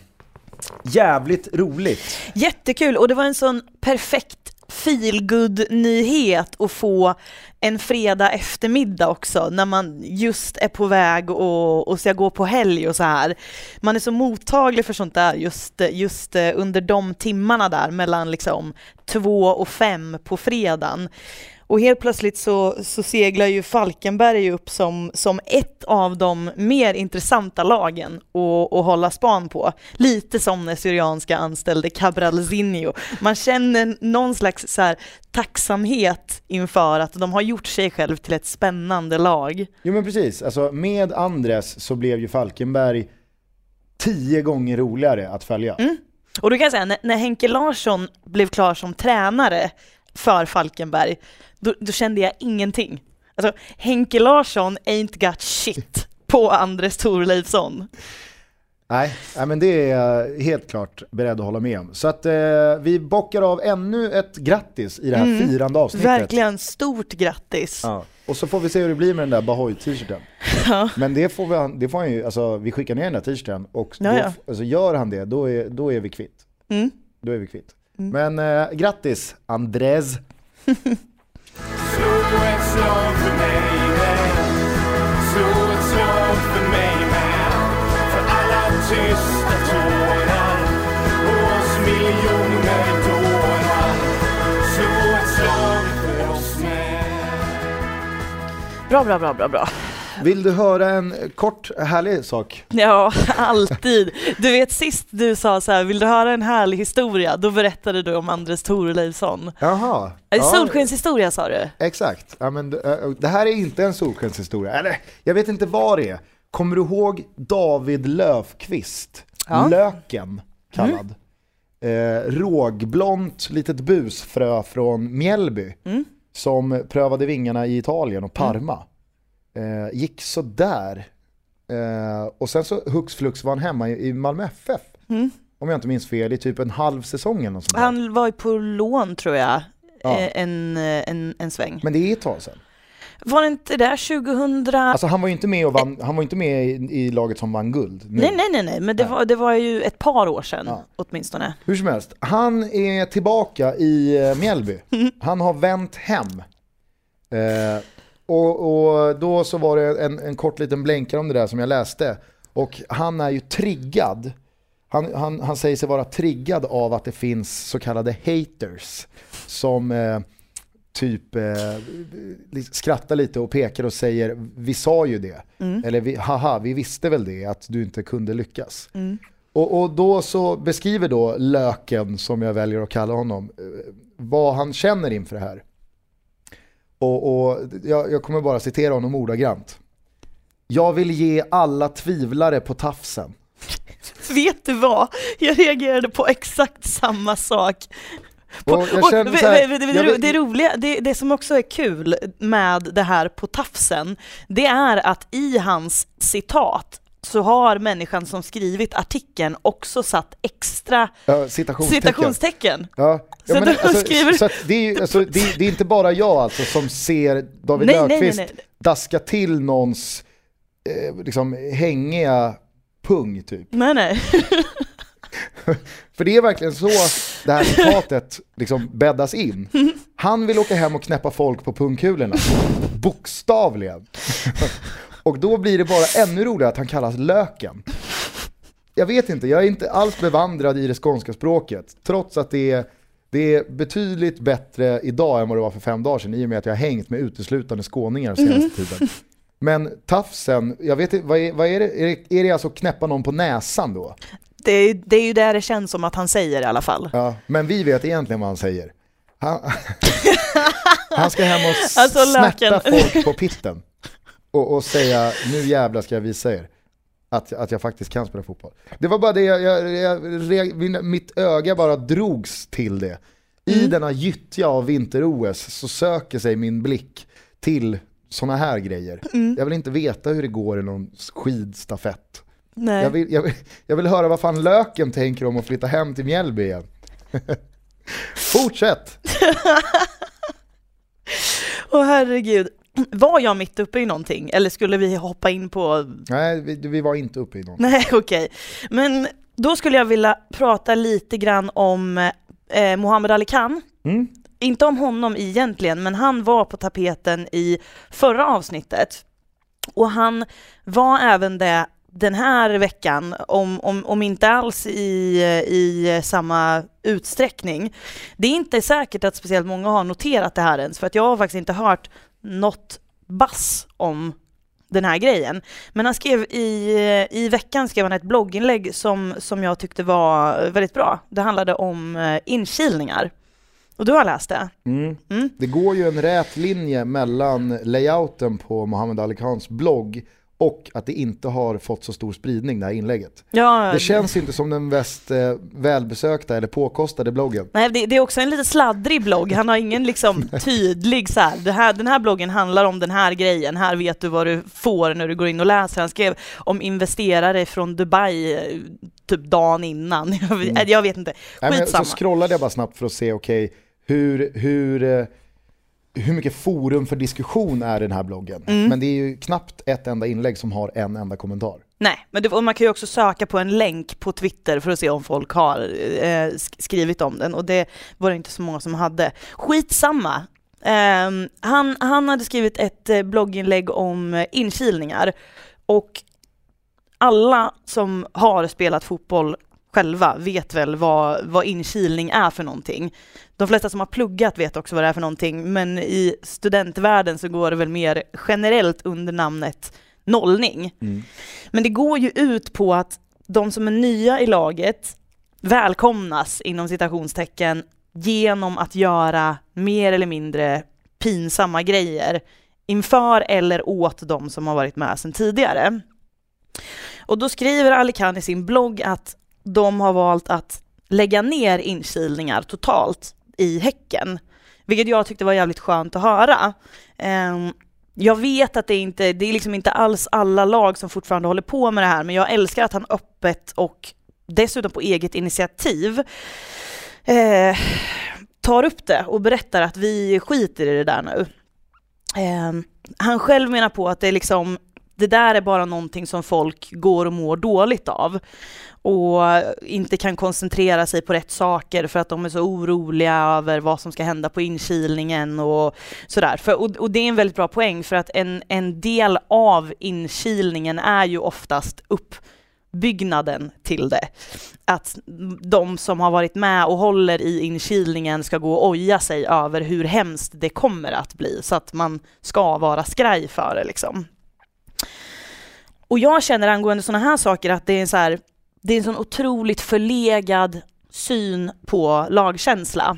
[SPEAKER 2] jävligt roligt.
[SPEAKER 1] Jättekul och det var en sån perfekt feelgood nyhet att få en fredag eftermiddag också när man just är på väg och, och ska gå på helg och så här. Man är så mottaglig för sånt där just, just eh, under de timmarna där mellan liksom två och fem på fredagen. Och helt plötsligt så, så seglar ju Falkenberg upp som, som ett av de mer intressanta lagen att, att hålla span på. Lite som när Syrianska anställde Cabralzinho. Man känner någon slags så här, tacksamhet inför att de har gjort sig själv till ett spännande lag.
[SPEAKER 2] Jo men precis, alltså med Andres så blev ju Falkenberg tio gånger roligare att följa.
[SPEAKER 1] Och då kan jag säga, när, när Henke Larsson blev klar som tränare för Falkenberg, då, då kände jag ingenting. Alltså, Henke Larsson ain't got shit på Andres Thorleifsson.
[SPEAKER 2] Nej, nej, men det är jag helt klart beredd att hålla med om. Så att eh, vi bockar av ännu ett grattis i det här
[SPEAKER 1] Mm.
[SPEAKER 2] firande avsnittet.
[SPEAKER 1] Verkligen stort grattis.
[SPEAKER 2] Ja. Och så får vi se hur det blir med den där Bahoy-t-shirten.
[SPEAKER 1] Ja.
[SPEAKER 2] Men det får, vi, det får han ju, alltså vi skickar ner den där t-shirten och då,
[SPEAKER 1] ja.
[SPEAKER 2] Alltså, gör han det, då är, då är vi kvitt.
[SPEAKER 1] Mm.
[SPEAKER 2] Då är vi kvitt. Men eh, grattis Andres.
[SPEAKER 4] Slå ett slag för mig med Slå ett slag för mig med För alla tysta tårar Och oss miljoner dårar Slå ett slag för oss med
[SPEAKER 1] Bra, bra, bra, bra, bra.
[SPEAKER 2] Vill du höra en kort härlig sak?
[SPEAKER 1] Ja, alltid. Du vet sist du sa så här, vill du höra en härlig historia? Då berättade du om Andres Thorleifsson.
[SPEAKER 2] Jaha.
[SPEAKER 1] Ja. Solskenshistoria sa du?
[SPEAKER 2] Exakt. Ja, men, eh, det här är inte en solskenshistoria. Eller, jag vet inte vad det är. Kommer du ihåg David Löfqvist?
[SPEAKER 1] Ja.
[SPEAKER 2] Löken kallad. Eh, rågblont litet busfrö från Mjällby.
[SPEAKER 1] Mm.
[SPEAKER 2] Som prövade vingarna i Italien och Parma. Eh, gick sådär. Eh, och sen så hux flux var han hemma i, i Malmö FF.
[SPEAKER 1] Mm.
[SPEAKER 2] Om jag inte minns fel, i typ en halv säsong eller något sånt där.
[SPEAKER 1] Han var ju på lån tror jag,
[SPEAKER 2] Ja.
[SPEAKER 1] eh, en, eh, en, en sväng.
[SPEAKER 2] Men det är ett tag sedan.
[SPEAKER 1] Var det inte där 2000?
[SPEAKER 2] Alltså han var ju inte med, och vann, han var inte med i, i laget som vann guld. Nu.
[SPEAKER 1] Nej, nej, nej, nej, men det var, det var ju ett par år sedan
[SPEAKER 2] Ja.
[SPEAKER 1] åtminstone.
[SPEAKER 2] Hur som helst, han är tillbaka i eh, Mjällby. Han har vänt hem. Eh, och, och då så var det en, en kort liten blänkare om det där som jag läste. Och han är ju triggad. Han, han, han säger sig vara triggad av att det finns så kallade haters. Som eh, typ eh, skrattar lite och pekar och säger vi sa ju det. Eller vi, haha, vi visste väl det att du inte kunde lyckas. Och, och då så beskriver då Löken, som jag väljer att kalla honom, eh, vad han känner inför det här. Och, och jag, jag kommer bara citera honom ordagrant. Jag vill ge alla tvivlare på tafsen.
[SPEAKER 1] Vet du vad? Jag reagerade på exakt samma sak. På,
[SPEAKER 2] Och jag
[SPEAKER 1] och
[SPEAKER 2] känner
[SPEAKER 1] det,
[SPEAKER 2] här,
[SPEAKER 1] roliga, det, det som också är kul med det här på tafsen, det är att i hans citat så har människan som skrivit artikeln också satt extra
[SPEAKER 2] Ja, citationstecken.
[SPEAKER 1] citationstecken.
[SPEAKER 2] Ja, ja, men alltså,
[SPEAKER 1] skriver-
[SPEAKER 2] så det, är, ju- alltså, det, det är inte bara jag alltså som ser David
[SPEAKER 1] Nej, nej, nej,
[SPEAKER 2] Löfqvist
[SPEAKER 1] nej.
[SPEAKER 2] daska till någons eh, liksom, hängiga pung typ.
[SPEAKER 1] Nej, nej.
[SPEAKER 2] För det är verkligen så det här citatet liksom bäddas in. Han vill åka hem och knäppa folk på pungkulorna. Bokstavligen. Och då blir det bara ännu roligare att han kallas Löken. Jag vet inte, jag är inte alls bevandrad i det skånska språket. Trots att det är, det är betydligt bättre idag än vad det var för fem dagar sedan i och med att jag har hängt med uteslutande skåningar senaste tiden. Men tafsen, jag vet inte, vad är, vad är det? Är det, är det alltså knäppa någon på näsan då?
[SPEAKER 1] Det är, det är ju där det känns som att han säger i alla fall.
[SPEAKER 2] Ja, men vi vet egentligen vad han säger. Han, han ska hem och
[SPEAKER 1] Alltså,
[SPEAKER 2] snärta folk på pitten. Och, och säga, nu jävlar ska jag visa er att, att jag faktiskt kan spela fotboll. Det var bara det, jag, jag, jag, mitt öga bara drogs till det. I
[SPEAKER 1] Mm.
[SPEAKER 2] denna gyttja av vinter-OS så söker sig min blick till sådana här grejer.
[SPEAKER 1] Mm.
[SPEAKER 2] Jag vill inte veta hur det går i någon skidstafett.
[SPEAKER 1] Nej.
[SPEAKER 2] Jag vill, jag, vill, jag vill höra vad fan Löken tänker om att flytta hem till Mjällby igen. Fortsätt!
[SPEAKER 1] Åh herregud. Var jag mitt uppe i någonting? Eller skulle vi hoppa in på...
[SPEAKER 2] Nej, vi, vi var inte uppe i någon.
[SPEAKER 1] Nej, okej. Men då skulle jag vilja prata lite grann om eh, Muhammad Ali Khan.
[SPEAKER 2] Mm.
[SPEAKER 1] Inte om honom egentligen, men han var på tapeten i förra avsnittet. Och han var även det den här veckan, om, om, om inte alls i, i samma utsträckning. Det är inte säkert att speciellt många har noterat det här ens, för att jag har faktiskt inte hört något bass om den här grejen. Men han skrev i, i veckan skrev han ett blogginlägg som, som jag tyckte var väldigt bra. Det handlade om eh, inkilningar. Och du har läst det?
[SPEAKER 2] Mm.
[SPEAKER 1] Mm.
[SPEAKER 2] Det går ju en rät linje mellan layouten på Muhammad Ali Khans blogg och att det inte har fått så stor spridning det här inlägget.
[SPEAKER 1] Ja,
[SPEAKER 2] Det känns inte som den mest eh, välbesökta eller påkostade bloggen.
[SPEAKER 1] Nej, det, det är också en lite sladdrig blogg. Han har ingen liksom tydlig så här, det här, den här bloggen handlar om den här grejen, här vet du vad du får när du går in och läser. Han skrev om investerare från Dubai eh, typ dagen innan. Jag vet,
[SPEAKER 2] Mm.
[SPEAKER 1] jag vet inte.
[SPEAKER 2] Nej, men
[SPEAKER 1] Skitsamma.
[SPEAKER 2] så scrollade jag bara snabbt för att se, okej, hur, hur, eh, hur mycket forum för diskussion är den här bloggen?
[SPEAKER 1] Mm.
[SPEAKER 2] Men det är ju knappt ett enda inlägg som har en enda kommentar.
[SPEAKER 1] Nej, men det, och man kan ju också söka på en länk på Twitter för att se om folk har eh, sk- skrivit om den och det var det inte så många som hade. Skitsamma. Ehm, han, han hade skrivit ett eh, blogginlägg om eh, inkilningar och alla som har spelat fotboll själva vet väl vad, vad inkilning är för någonting. De flesta som har pluggat vet också vad det är för någonting, men i studentvärlden så går det väl mer generellt under namnet nollning. Men det går ju ut på att de som är nya i laget välkomnas inom citationstecken genom att göra mer eller mindre pinsamma grejer inför eller åt de som har varit med sedan tidigare. Och då skriver Ali Khan i sin blogg att de har valt att lägga ner inkilningar totalt i Häcken, vilket jag tyckte var jävligt skönt att höra. Ehm, jag vet att det inte, det är liksom inte alls alla lag som fortfarande håller på med det här, men jag älskar att han öppet och dessutom på eget initiativ eh, tar upp det och berättar att vi skiter i det där nu. Eh, han själv menar på att det är liksom det där är bara någonting som folk går och mår dåligt av och inte kan koncentrera sig på rätt saker för att de är så oroliga över vad som ska hända på inkilningen och sådär. För, och, och det är en väldigt bra poäng för att en, en del av inkilningen är ju oftast uppbyggnaden till det. Att de som har varit med och håller i inkilningen ska gå och oja sig över hur hemskt det kommer att bli så att man ska vara skraj för det liksom. Och jag känner angående sådana här saker att det är så här, det är en sån otroligt förlegad syn på lagkänsla.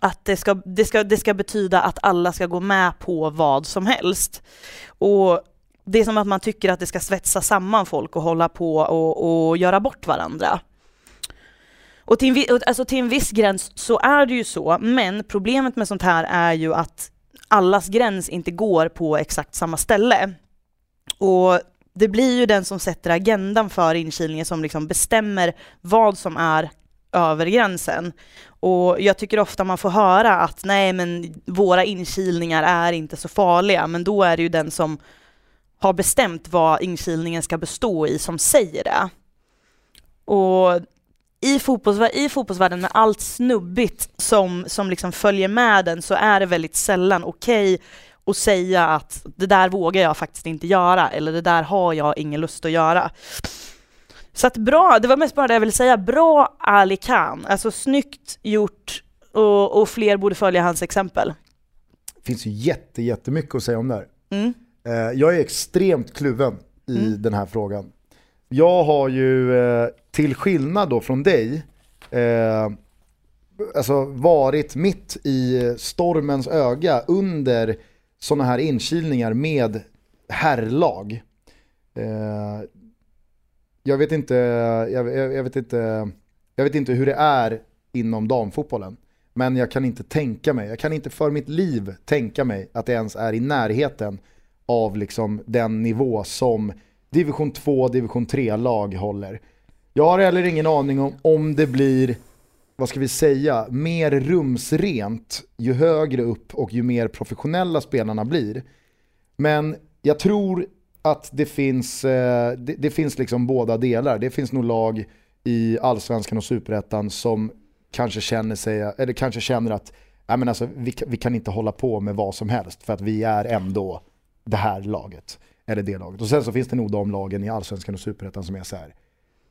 [SPEAKER 1] Att det ska, det, ska, det ska betyda att alla ska gå med på vad som helst. Och det är som att man tycker att det ska svetsa samman folk och hålla på och, och göra bort varandra. Och till, en, alltså till en viss gräns så är det ju så, men problemet med sånt här är ju att allas gräns inte går på exakt samma ställe. Och det blir ju den som sätter agendan för inkilningen som liksom bestämmer vad som är över gränsen. Och jag tycker ofta man får höra att nej men våra inkilningar är inte så farliga, men då är det ju den som har bestämt vad inkilningen ska bestå i som säger det. Och i, fotbollsvär- i fotbollsvärlden med allt snubbigt som, som liksom följer med den så är det väldigt sällan okej att säga att det där vågar jag faktiskt inte göra eller det där har jag ingen lust att göra. Så att bra, det var mest bara det jag ville säga, bra Ali Khan, alltså snyggt gjort och, och fler borde följa hans exempel.
[SPEAKER 2] Det finns ju jätte, jättemycket att säga om det här.
[SPEAKER 1] Mm.
[SPEAKER 2] Eh, Jag är extremt kluven i den här frågan. Jag har ju, eh, till skillnad då från dig, eh, alltså varit mitt i stormens öga under sådana här inkilningar med herrlag. Eh, jag vet inte, jag, jag, jag vet inte, jag vet inte hur det är inom damfotbollen. Men jag kan inte tänka mig, jag kan inte för mitt liv tänka mig att det ens är i närheten av liksom den nivå som division 2, division 3-lag håller. Jag har heller ingen aning om om det blir, vad ska vi säga, mer rumsrent ju högre upp och ju mer professionella spelarna blir. Men jag tror att det finns, eh, det, det finns liksom båda delar. Det finns nog lag i allsvenskan och superettan som kanske känner, sig, eller kanske känner att nej men alltså, vi, vi kan inte hålla på med vad som helst för att vi är ändå det här laget. Eller det laget. Och sen så finns det nog de lagen i allsvenskan och superettan som är så här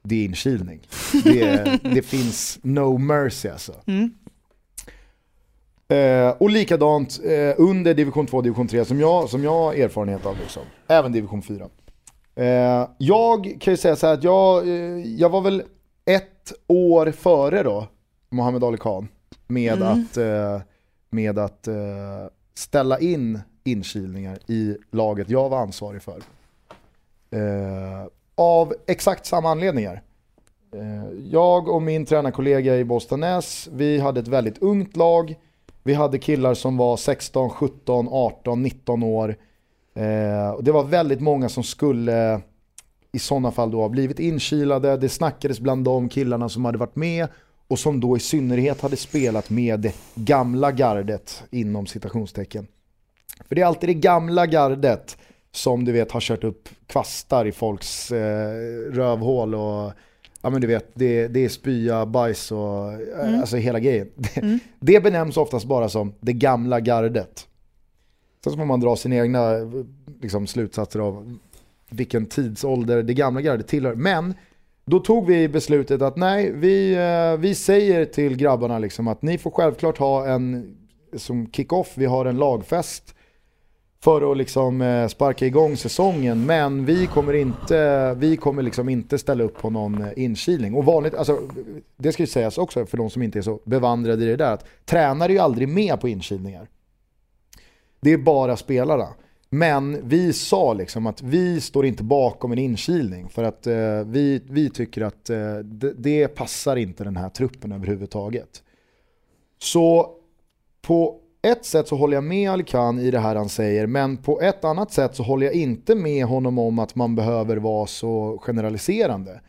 [SPEAKER 2] det är inkilning. Det, det finns no mercy alltså. Eh, och likadant eh, under division 2 division 3 som jag, som jag har erfarenhet av. Liksom. Även division 4. Eh, jag kan ju säga så här att jag, eh, jag var väl ett år före då, Mohammed Ali Khan, med att, eh, med att eh, ställa in inkilningar i laget jag var ansvarig för. Av exakt samma anledningar. Eh, jag och min tränarkollega i Bostanäs, vi hade ett väldigt ungt lag. Vi hade killar som var 16, 17, 18, 19 år. Eh, och det var väldigt många som skulle i sådana fall då ha blivit inkilade. Det snackades bland de killarna som hade varit med och som då i synnerhet hade spelat med det gamla gardet inom citationstecken. För det är alltid det gamla gardet som du vet har kört upp kvastar i folks eh, rövhål och ja men du vet det, det är spya, bajs och eh, alltså hela grejen. Det, det benämns oftast bara som det gamla gardet. Sen så får man dra sina egna liksom, slutsatser av vilken tidsålder det gamla gardet tillhör. Men då tog vi beslutet att nej, vi, eh, vi säger till grabbarna liksom att ni får självklart ha en som kick-off, vi har en lagfest för att liksom eh, sparka igång säsongen. Men vi kommer inte, vi kommer liksom inte ställa upp på någon eh, inkilning. Och vanligt, alltså, det ska ju sägas också för de som inte är så bevandrade i det där, att tränare är ju aldrig med på inkilningar. Det är bara spelarna. Men vi sa liksom att vi står inte bakom en inkilning för att eh, vi, vi tycker att eh, det, det passar inte den här truppen överhuvudtaget. Så på ett sätt så håller jag med Alkan i det här han säger, men på ett annat sätt så håller jag inte med honom om att man behöver vara så generaliserande.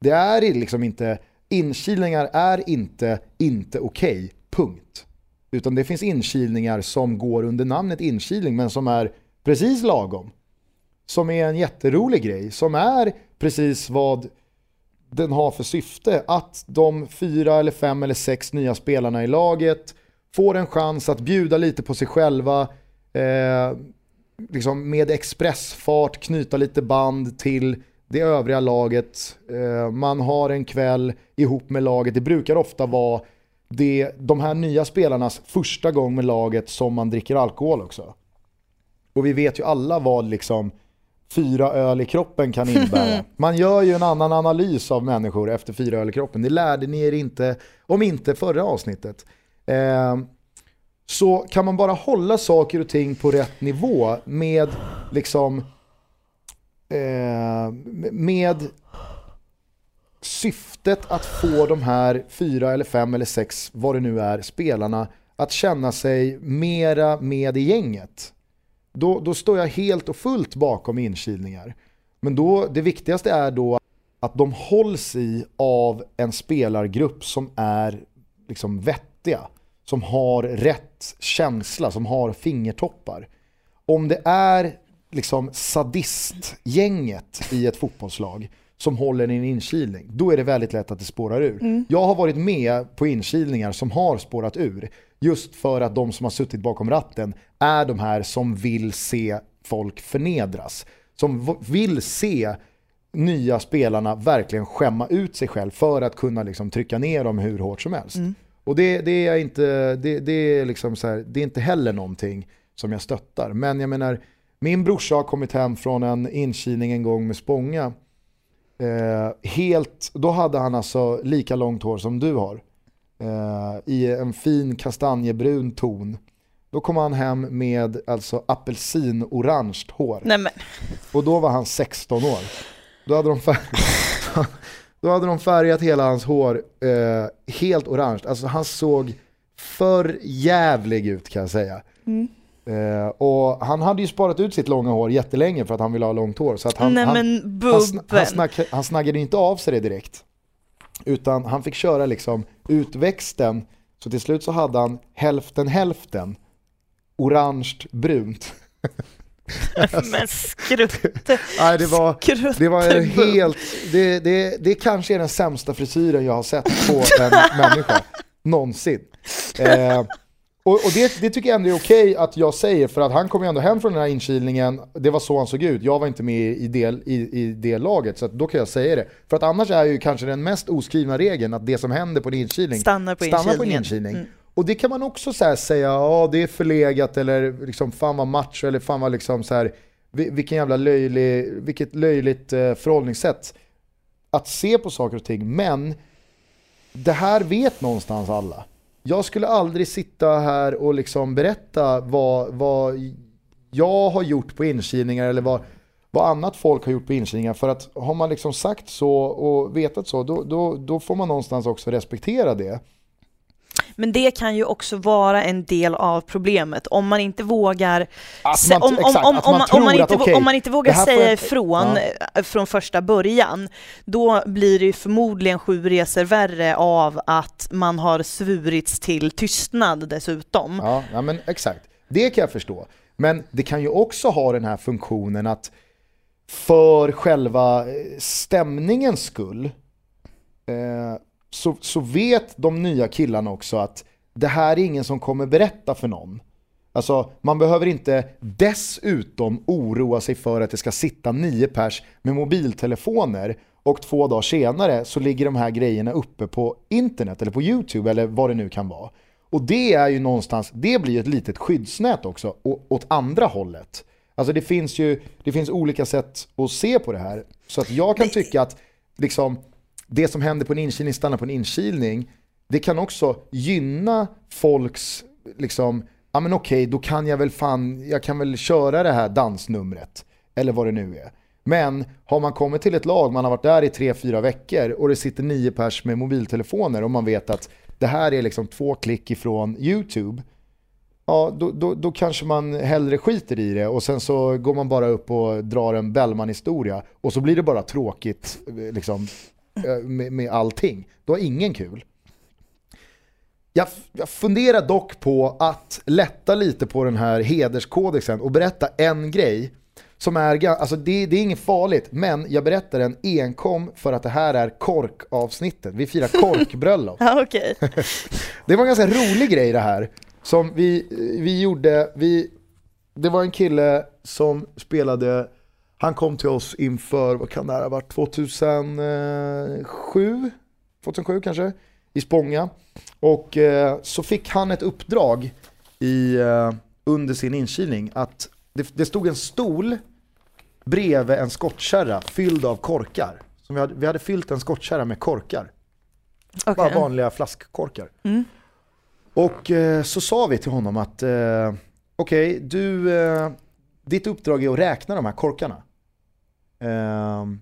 [SPEAKER 2] Det är liksom inte, inkilningar är inte inte okej, punkt. Utan det finns inkilningar som går under namnet inkilning men som är precis lagom. Som är en jätterolig grej, som är precis vad den har för syfte. Att de fyra eller fem eller sex nya spelarna i laget får en chans att bjuda lite på sig själva, eh, liksom med expressfart knyta lite band till det övriga laget. Eh, man har en kväll ihop med laget, det brukar ofta vara det, de här nya spelarnas första gång med laget som man dricker alkohol också. Och vi vet ju alla vad liksom fyra öl i kroppen kan innebära. Man gör ju en annan analys av människor efter fyra öl i kroppen. Det lärde ni er inte, om inte förra avsnittet. Eh, så kan man bara hålla saker och ting på rätt nivå med liksom eh, med syftet att få de här fyra eller fem eller sex, vad det nu är, spelarna att känna sig mera med i gänget. Då, då står jag helt och fullt bakom inkilningar. Men då, det viktigaste är då att de hålls i av en spelargrupp som är liksom vettiga. Som har rätt känsla, som har fingertoppar. Om det är liksom sadistgänget i ett fotbollslag som håller i en inkilning, då är det väldigt lätt att det spårar ur. Jag har varit med på inkilningar som har spårat ur. Just för att de som har suttit bakom ratten är de här som vill se folk förnedras. Som vill se nya spelarna verkligen skämma ut sig själv för att kunna liksom trycka ner dem hur hårt som helst. Och det, det, är inte, det, det, är liksom så här, det är inte heller någonting som jag stöttar. Men jag menar, min brorsa har kommit hem från en inkilning en gång med Spånga. Eh, helt, då hade han alltså lika långt hår som du har. Eh, I en fin kastanjebrun ton. Då kom han hem med alltså apelsinorange hår.
[SPEAKER 1] Nej men,
[SPEAKER 2] Och då var han 16 år. Då hade de då hade de färgat hela hans hår eh, helt orange. Alltså han såg för jävlig ut kan jag säga. Eh, och han hade ju sparat ut sitt långa hår jättelänge för att han ville ha långt hår. Så att han,
[SPEAKER 1] nej
[SPEAKER 2] han,
[SPEAKER 1] men
[SPEAKER 2] han, sn- han, snack, han snaggade inte av sig det direkt. Utan han fick köra liksom utväxten. Så till slut så hade han hälften hälften. Orange brunt.
[SPEAKER 1] Men skrutte.
[SPEAKER 2] Nej, det var, det var helt, det, det, det kanske är den sämsta frisyren jag har sett på en människa någonsin. Eh, och och det, det tycker jag ändå är okej att jag säger för att han kom ju ändå hem från den här inkilningen, det var så han såg ut, jag var inte med i det, i, i det laget så då kan jag säga det. För att annars är ju kanske den mest oskrivna regeln att det som händer på en inkilning
[SPEAKER 1] Stannar på
[SPEAKER 2] stannar på en inkilning.
[SPEAKER 1] Mm.
[SPEAKER 2] Och det kan man också så här säga, ja det är förlegat eller liksom fan vad macho eller fan vad liksom så här, vilken jävla löjlig, vilket löjligt eh, förhållningssätt att se på saker och ting. Men det här vet någonstans alla. Jag skulle aldrig sitta här och liksom berätta vad, vad jag har gjort på inkilningar eller vad, vad annat folk har gjort på inkilningar. För att har man liksom sagt så och vetat så, då, då, då får man någonstans också respektera det.
[SPEAKER 1] Men det kan ju också vara en del av problemet om man inte vågar om,
[SPEAKER 2] man
[SPEAKER 1] inte, vågar säga ifrån eh, från första början, då blir det ju förmodligen sju resor värre av att man har svurits till tystnad dessutom.
[SPEAKER 2] Ja, ja men exakt. Det kan jag förstå. Men det kan ju också ha den här funktionen att för själva eh, stämningens skull eh, så, så vet de nya killarna också att det här är ingen som kommer berätta för någon. Alltså man behöver inte dessutom oroa sig för att det ska sitta nio pers med mobiltelefoner och två dagar senare så ligger de här grejerna uppe på internet eller på YouTube eller vad det nu kan vara. Och det är ju någonstans, det blir ju ett litet skyddsnät också åt andra hållet. Alltså det finns ju det finns olika sätt att se på det här. Så att jag kan tycka att liksom, det som händer på en inkilning stannar på en inkilning. Det kan också gynna folks, liksom, ja men okej då kan jag väl fan, jag kan väl köra det här dansnumret. Eller vad det nu är. Men har man kommit till ett lag, man har varit där i tre fyra veckor och det sitter nio pers med mobiltelefoner och man vet att det här är liksom två klick ifrån YouTube ja, då, då, då kanske man hellre skiter i det och sen så går man bara upp och drar en Bellman-historia och så blir det bara tråkigt eh, liksom, med, med allting. Då har ingen kul. Jag, jag funderar dock på att lätta lite på den här hederskodexen och berätta en grej som är, alltså det, det är inget farligt, men jag berättar den enkom för att det här är korkavsnittet. Vi firar korkbröllop.
[SPEAKER 1] Ja, okej.
[SPEAKER 2] Det var en ganska rolig grej det här. Som vi, vi gjorde, vi, det var en kille som spelade, han kom till oss inför, vad kan det här ha varit, 2007? 2007 kanske? I Spånga. Och eh, så fick han ett uppdrag i, eh, under sin inkilning att det, det stod en stol bredvid en skottkärra fylld av korkar. Som vi, hade, vi hade fyllt en skottkärra med korkar. Bara
[SPEAKER 1] Okej.
[SPEAKER 2] vanliga flaskkorkar.
[SPEAKER 1] Mm.
[SPEAKER 2] Och eh, så sa vi till honom att eh, okej, du, eh, ditt uppdrag är att räkna de här korkarna. Ehm,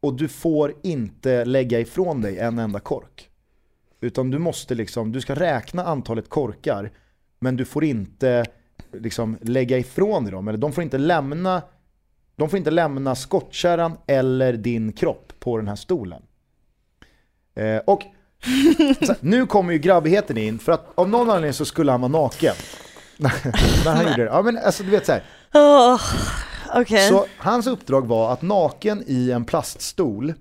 [SPEAKER 2] och du får inte lägga ifrån dig en enda kork. Utan du måste liksom, du ska räkna antalet korkar, men du får inte liksom lägga ifrån dig dem. Eller de får inte lämna, de får inte lämna skottkärran eller din kropp på den här stolen. Eh, och så, nu kommer ju grabbigheten in, för att av någon anledning så skulle han vara naken. När han gjorde det. Ja men alltså du vet
[SPEAKER 1] såhär. Okay.
[SPEAKER 2] Så hans uppdrag var att naken i en plaststol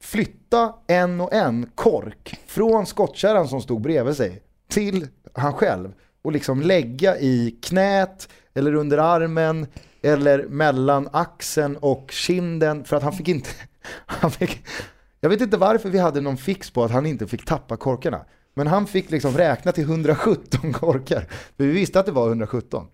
[SPEAKER 2] flytta en och en kork från skottkärran som stod bredvid sig till han själv och liksom lägga i knät eller under armen eller mellan axeln och kinden för att han fick inte, han fick, jag vet inte varför vi hade någon fix på att han inte fick tappa korkarna. Men han fick liksom räkna till 117 korkar. För vi visste att det var 117.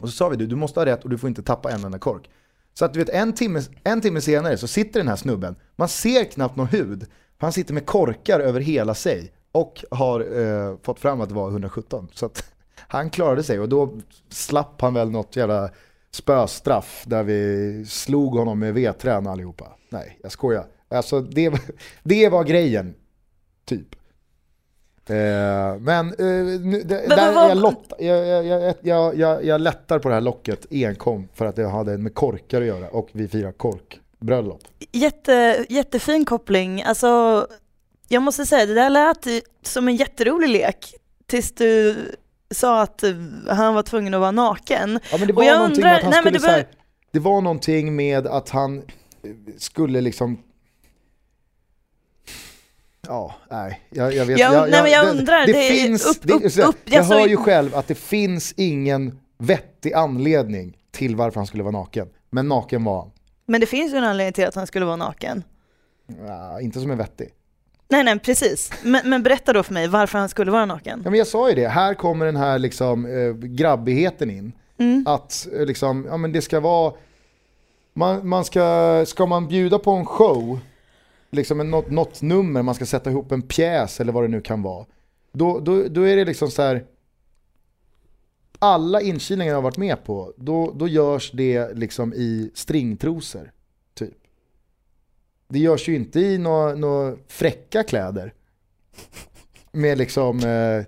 [SPEAKER 2] Och så sa vi du, du måste ha rätt och du får inte tappa en enda kork. Så att du vet en timme, en timme senare så sitter den här snubben, man ser knappt någon hud, han sitter med korkar över hela sig och har eh, fått fram att det var 117. Så att han klarade sig och då slapp han väl något jävla spöstraff där vi slog honom med vedträn allihopa. Nej, jag skojar. Alltså det, det var grejen, typ. Eh, men eh, nu, det,
[SPEAKER 1] Men
[SPEAKER 2] där,
[SPEAKER 1] vad-
[SPEAKER 2] jag, lott, jag, jag, jag, jag, jag, jag lättar på det här locket enkom för att det hade med korkar att göra och vi firar korkbröllop.
[SPEAKER 1] Jätte, jättefin koppling. Alltså, jag måste säga, det där lät som en jätterolig lek tills du sa att han var tvungen att vara naken.
[SPEAKER 2] Ja, men det
[SPEAKER 1] Och
[SPEAKER 2] var
[SPEAKER 1] jag
[SPEAKER 2] någonting
[SPEAKER 1] undrar-
[SPEAKER 2] med att han
[SPEAKER 1] nej,
[SPEAKER 2] skulle
[SPEAKER 1] det
[SPEAKER 2] så här,
[SPEAKER 1] var-
[SPEAKER 2] Det var någonting med att han skulle liksom Ja, nej, jag, jag vet
[SPEAKER 1] Jag- nej, men jag
[SPEAKER 2] det,
[SPEAKER 1] undrar,
[SPEAKER 2] Det,
[SPEAKER 1] det är
[SPEAKER 2] finns,
[SPEAKER 1] upp-
[SPEAKER 2] det,
[SPEAKER 1] upp-
[SPEAKER 2] här,
[SPEAKER 1] upp,
[SPEAKER 2] jag
[SPEAKER 1] jag
[SPEAKER 2] hör
[SPEAKER 1] ju-
[SPEAKER 2] själv att det finns ingen vettig anledning till varför han skulle vara naken. Men naken var han.
[SPEAKER 1] Men det finns ju en anledning till att han skulle vara naken.
[SPEAKER 2] Ja, inte som en vettig.
[SPEAKER 1] Nej, nej, precis. Men, men berätta då för mig varför han skulle vara naken.
[SPEAKER 2] Ja, men jag sa ju det, här kommer den här liksom, eh, grabbigheten in.
[SPEAKER 1] Mm.
[SPEAKER 2] Att eh, liksom, ja, men det ska vara, man, man ska, ska man bjuda på en show, liksom en, något, något nummer, man ska sätta ihop en pjäs eller vad det nu kan vara. Då, då, då är det liksom så här. alla inkilningar jag har varit med på, då, då görs det liksom i stringtrosor. Typ. Det görs ju inte i några nå fräcka kläder. Med liksom eh,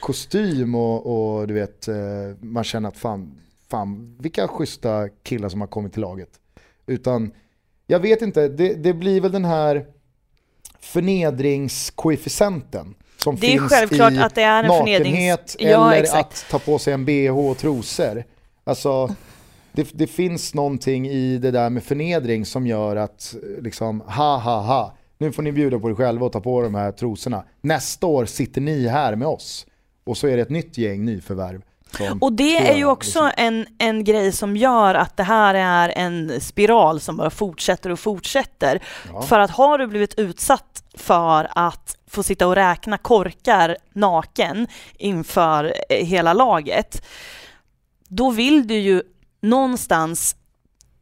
[SPEAKER 2] kostym och, och du vet, eh, man känner att fan, fan, vilka schyssta killar som har kommit till laget. Utan, jag vet inte, det, det blir väl den här förnedringskoefficienten som
[SPEAKER 1] Det är
[SPEAKER 2] finns
[SPEAKER 1] självklart
[SPEAKER 2] i
[SPEAKER 1] att det är en
[SPEAKER 2] nakenhet
[SPEAKER 1] Ja,
[SPEAKER 2] eller
[SPEAKER 1] exakt.
[SPEAKER 2] att ta på sig en bh och trosor. Alltså, det, det finns någonting i det där med förnedring som gör att liksom, ha ha ha, nu får ni bjuda på er själva och ta på de här trosorna. Nästa år sitter ni här med oss. Och så är det ett nytt gäng nyförvärv.
[SPEAKER 1] Och det är ju också
[SPEAKER 2] liksom.
[SPEAKER 1] en, en grej som gör att det här är en spiral som bara fortsätter och fortsätter.
[SPEAKER 2] Ja.
[SPEAKER 1] För att har du blivit utsatt för att få sitta och räkna korkar naken inför eh, hela laget, då vill du ju någonstans,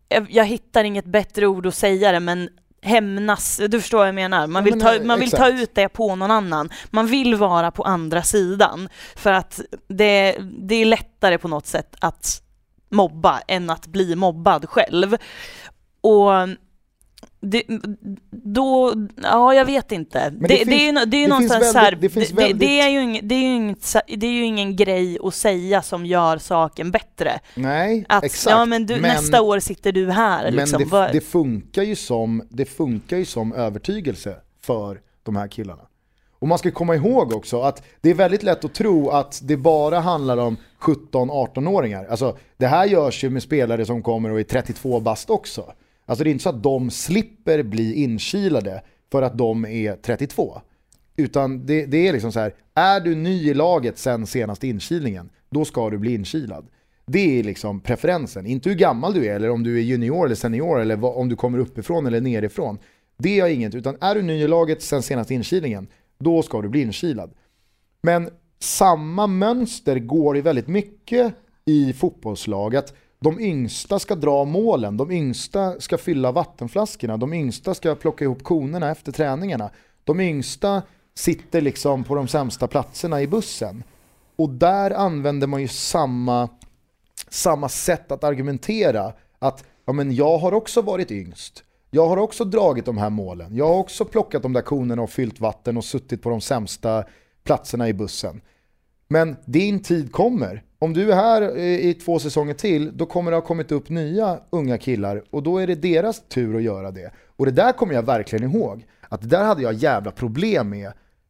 [SPEAKER 1] jag, jag hittar inget bättre ord att säga det, men hämnas, du förstår vad jag menar. Man vill, ta,
[SPEAKER 2] eh,
[SPEAKER 1] man vill ta ut det på någon annan. Man vill vara på andra sidan för att det, det är lättare på något sätt att mobba än att bli mobbad själv. Och det, då, ja jag vet inte. Det,
[SPEAKER 2] det
[SPEAKER 1] det,
[SPEAKER 2] finns-
[SPEAKER 1] är ju, det är ju
[SPEAKER 2] det
[SPEAKER 1] någonstans så här,
[SPEAKER 2] väldigt- det
[SPEAKER 1] det, det, det är ju ing, det är ju inget, sa- det är ju ingen grej att säga som gör saken bättre.
[SPEAKER 2] Nej,
[SPEAKER 1] Att
[SPEAKER 2] exakt.
[SPEAKER 1] ja men, du, nästa år sitter du här
[SPEAKER 2] Men
[SPEAKER 1] liksom.
[SPEAKER 2] det,
[SPEAKER 1] Vad-
[SPEAKER 2] det, funkar ju som, det funkar ju som övertygelse för de här killarna. Och man ska komma ihåg också att det är väldigt lätt att tro att det bara handlar om 17-18-åringar. Alltså det här görs ju med spelare som kommer och är 32 bast också. Alltså det är inte så att de slipper bli inkilade för att de är 32. Utan det, det är liksom så här, är du ny i laget sen senaste inkilningen, då ska du bli inkilad. Det är liksom preferensen, inte hur gammal du är eller om du är junior eller senior eller vad, om du kommer uppifrån eller nerifrån. Det är inget, utan är du ny i laget sen senaste inkilningen, då ska du bli inkilad. Men samma mönster går i väldigt mycket i fotbollslag. De yngsta ska dra målen, de yngsta ska fylla vattenflaskorna, de yngsta ska plocka ihop konerna efter träningarna. De yngsta sitter liksom på de sämsta platserna i bussen. Och där använder man ju samma, samma sätt att argumentera. Att ja, men jag har också varit yngst. Jag har också dragit de här målen. Jag har också plockat de där konerna och fyllt vatten och suttit på de sämsta platserna i bussen. Men din tid kommer. Om du är här eh, i två säsonger till, då kommer det ha kommit upp nya unga killar och då är det deras tur att göra det. Och det där kommer jag verkligen ihåg. Att det där hade jag jävla problem med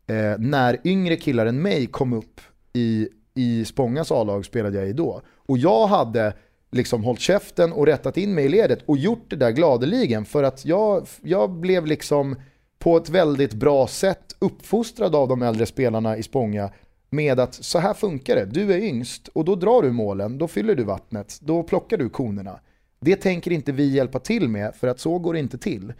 [SPEAKER 2] eh, när yngre killar än mig kom upp i, i Spångas A-lag spelade jag i då. Och jag hade liksom hållit käften och rättat in mig i ledet och gjort det där gladeligen för att jag, jag blev liksom på ett väldigt bra sätt uppfostrad av de äldre spelarna i Spånga med att så här funkar det, du är yngst och då drar du målen, då fyller du vattnet, då plockar du konerna. Det tänker inte vi hjälpa till med för att så går det inte till.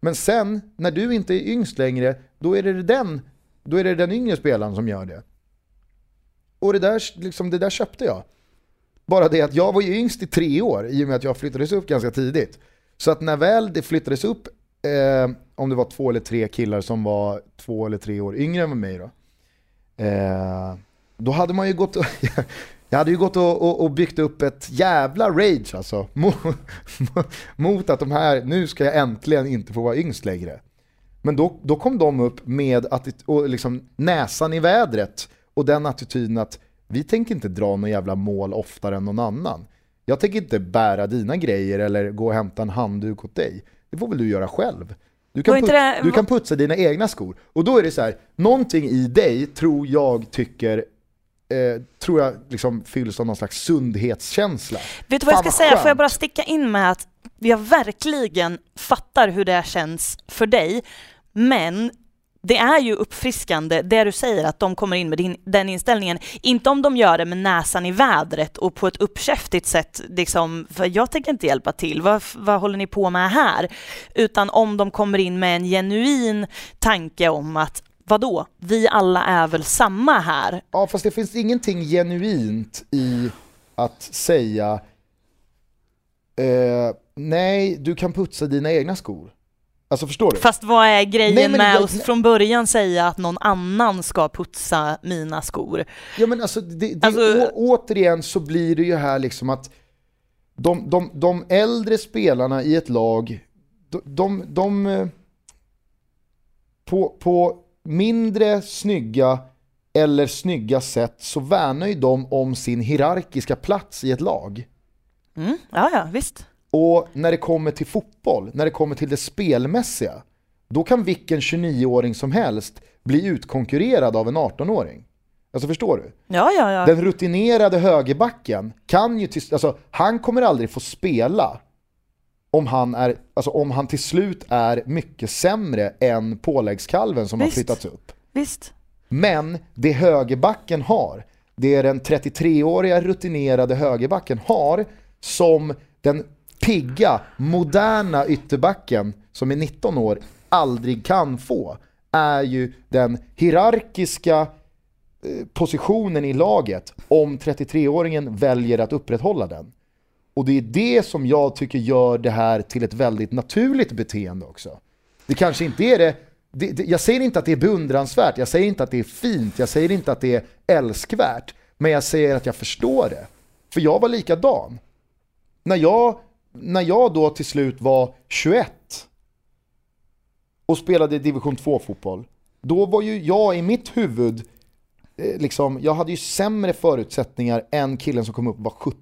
[SPEAKER 2] Men sen, när du inte är yngst längre, då är det den, då är det den yngre spelaren som gör det. Och det där, liksom, det där köpte jag. Bara det att jag var ju yngst i tre år i och med att jag flyttades upp ganska tidigt. Så att när väl det flyttades upp, eh, om det var två eller tre killar som var två eller tre år yngre än mig då. Eh, då hade man ju gått och, jag hade ju gått och, och, och byggt upp ett jävla rage alltså. Mot, mot att de här, nu ska jag äntligen inte få vara yngst längre. Men då, då kom de upp med att, och liksom näsan i vädret och den attityden att vi tänker inte dra några jävla mål oftare än någon annan. Jag tänker inte bära dina grejer eller gå och hämta en handduk åt dig. Det får väl du göra själv. Du kan,
[SPEAKER 1] Var inte
[SPEAKER 2] put-
[SPEAKER 1] det-
[SPEAKER 2] du kan putsa dina egna skor. Och då är det så här, någonting i dig tror jag tycker eh, tror jag liksom fylls av någon slags sundhetskänsla.
[SPEAKER 1] Vet du vad jag ska säga? Får jag bara sticka in med att jag verkligen fattar hur det känns för dig, men det är ju uppfriskande det du säger att de kommer in med din, den inställningen. Inte om de gör det med näsan i vädret och på ett uppkäftigt sätt, liksom, för jag tänker inte hjälpa till, vad, vad håller ni på med här? Utan om de kommer in med en genuin tanke om att vadå, vi alla är väl samma här?
[SPEAKER 2] Ja, fast det finns ingenting genuint i att säga eh, nej, du kan putsa dina egna skor. Alltså förstår du?
[SPEAKER 1] Fast vad är grejen
[SPEAKER 2] Nej,
[SPEAKER 1] med att från början säga att någon annan ska putsa mina skor?
[SPEAKER 2] Ja men alltså, det, det,
[SPEAKER 1] Alltså-
[SPEAKER 2] å, återigen så blir det ju här liksom att de, de, de äldre spelarna i ett lag, de, de, de eh, på, på mindre snygga eller snygga sätt så värnar ju de om sin hierarkiska plats i ett lag.
[SPEAKER 1] Mm, ja, ja, visst.
[SPEAKER 2] Och när det kommer till fotboll, när det kommer till det spelmässiga, då kan vilken 29-åring som helst bli utkonkurrerad av en 18-åring. Alltså förstår du?
[SPEAKER 1] Ja, ja, ja.
[SPEAKER 2] Den rutinerade högerbacken kan ju till, alltså han kommer aldrig få spela om han, är, alltså om han till slut är mycket sämre än påläggskalven som har
[SPEAKER 1] Visst.
[SPEAKER 2] flyttats upp.
[SPEAKER 1] Visst.
[SPEAKER 2] Men det högerbacken har, det är den 33-åriga rutinerade högerbacken har som den pigga, moderna ytterbacken som är 19 år aldrig kan få, är ju den hierarkiska eh, positionen i laget om 33-åringen väljer att upprätthålla den. Och det är det som jag tycker gör det här till ett väldigt naturligt beteende också. Det kanske inte är det, det, det jag säger inte att det är beundransvärt, jag säger inte att det är fint, jag säger inte att det är älskvärt, men jag säger att jag förstår det. För jag var likadan. När jag, när jag då till slut var 21 och spelade division 2 fotboll, då var ju jag i mitt huvud eh, liksom, jag hade ju sämre förutsättningar än killen som kom upp och var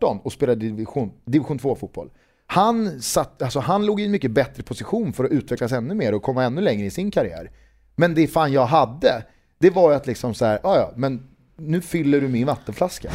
[SPEAKER 2] 17-18 och spelade division, division 2 fotboll. Han, satt, alltså han låg i en mycket bättre position för att utvecklas ännu mer och komma ännu längre i sin karriär. Men det fan jag hade, det var ju att liksom så här, ja, men nu fyller du min vattenflaska.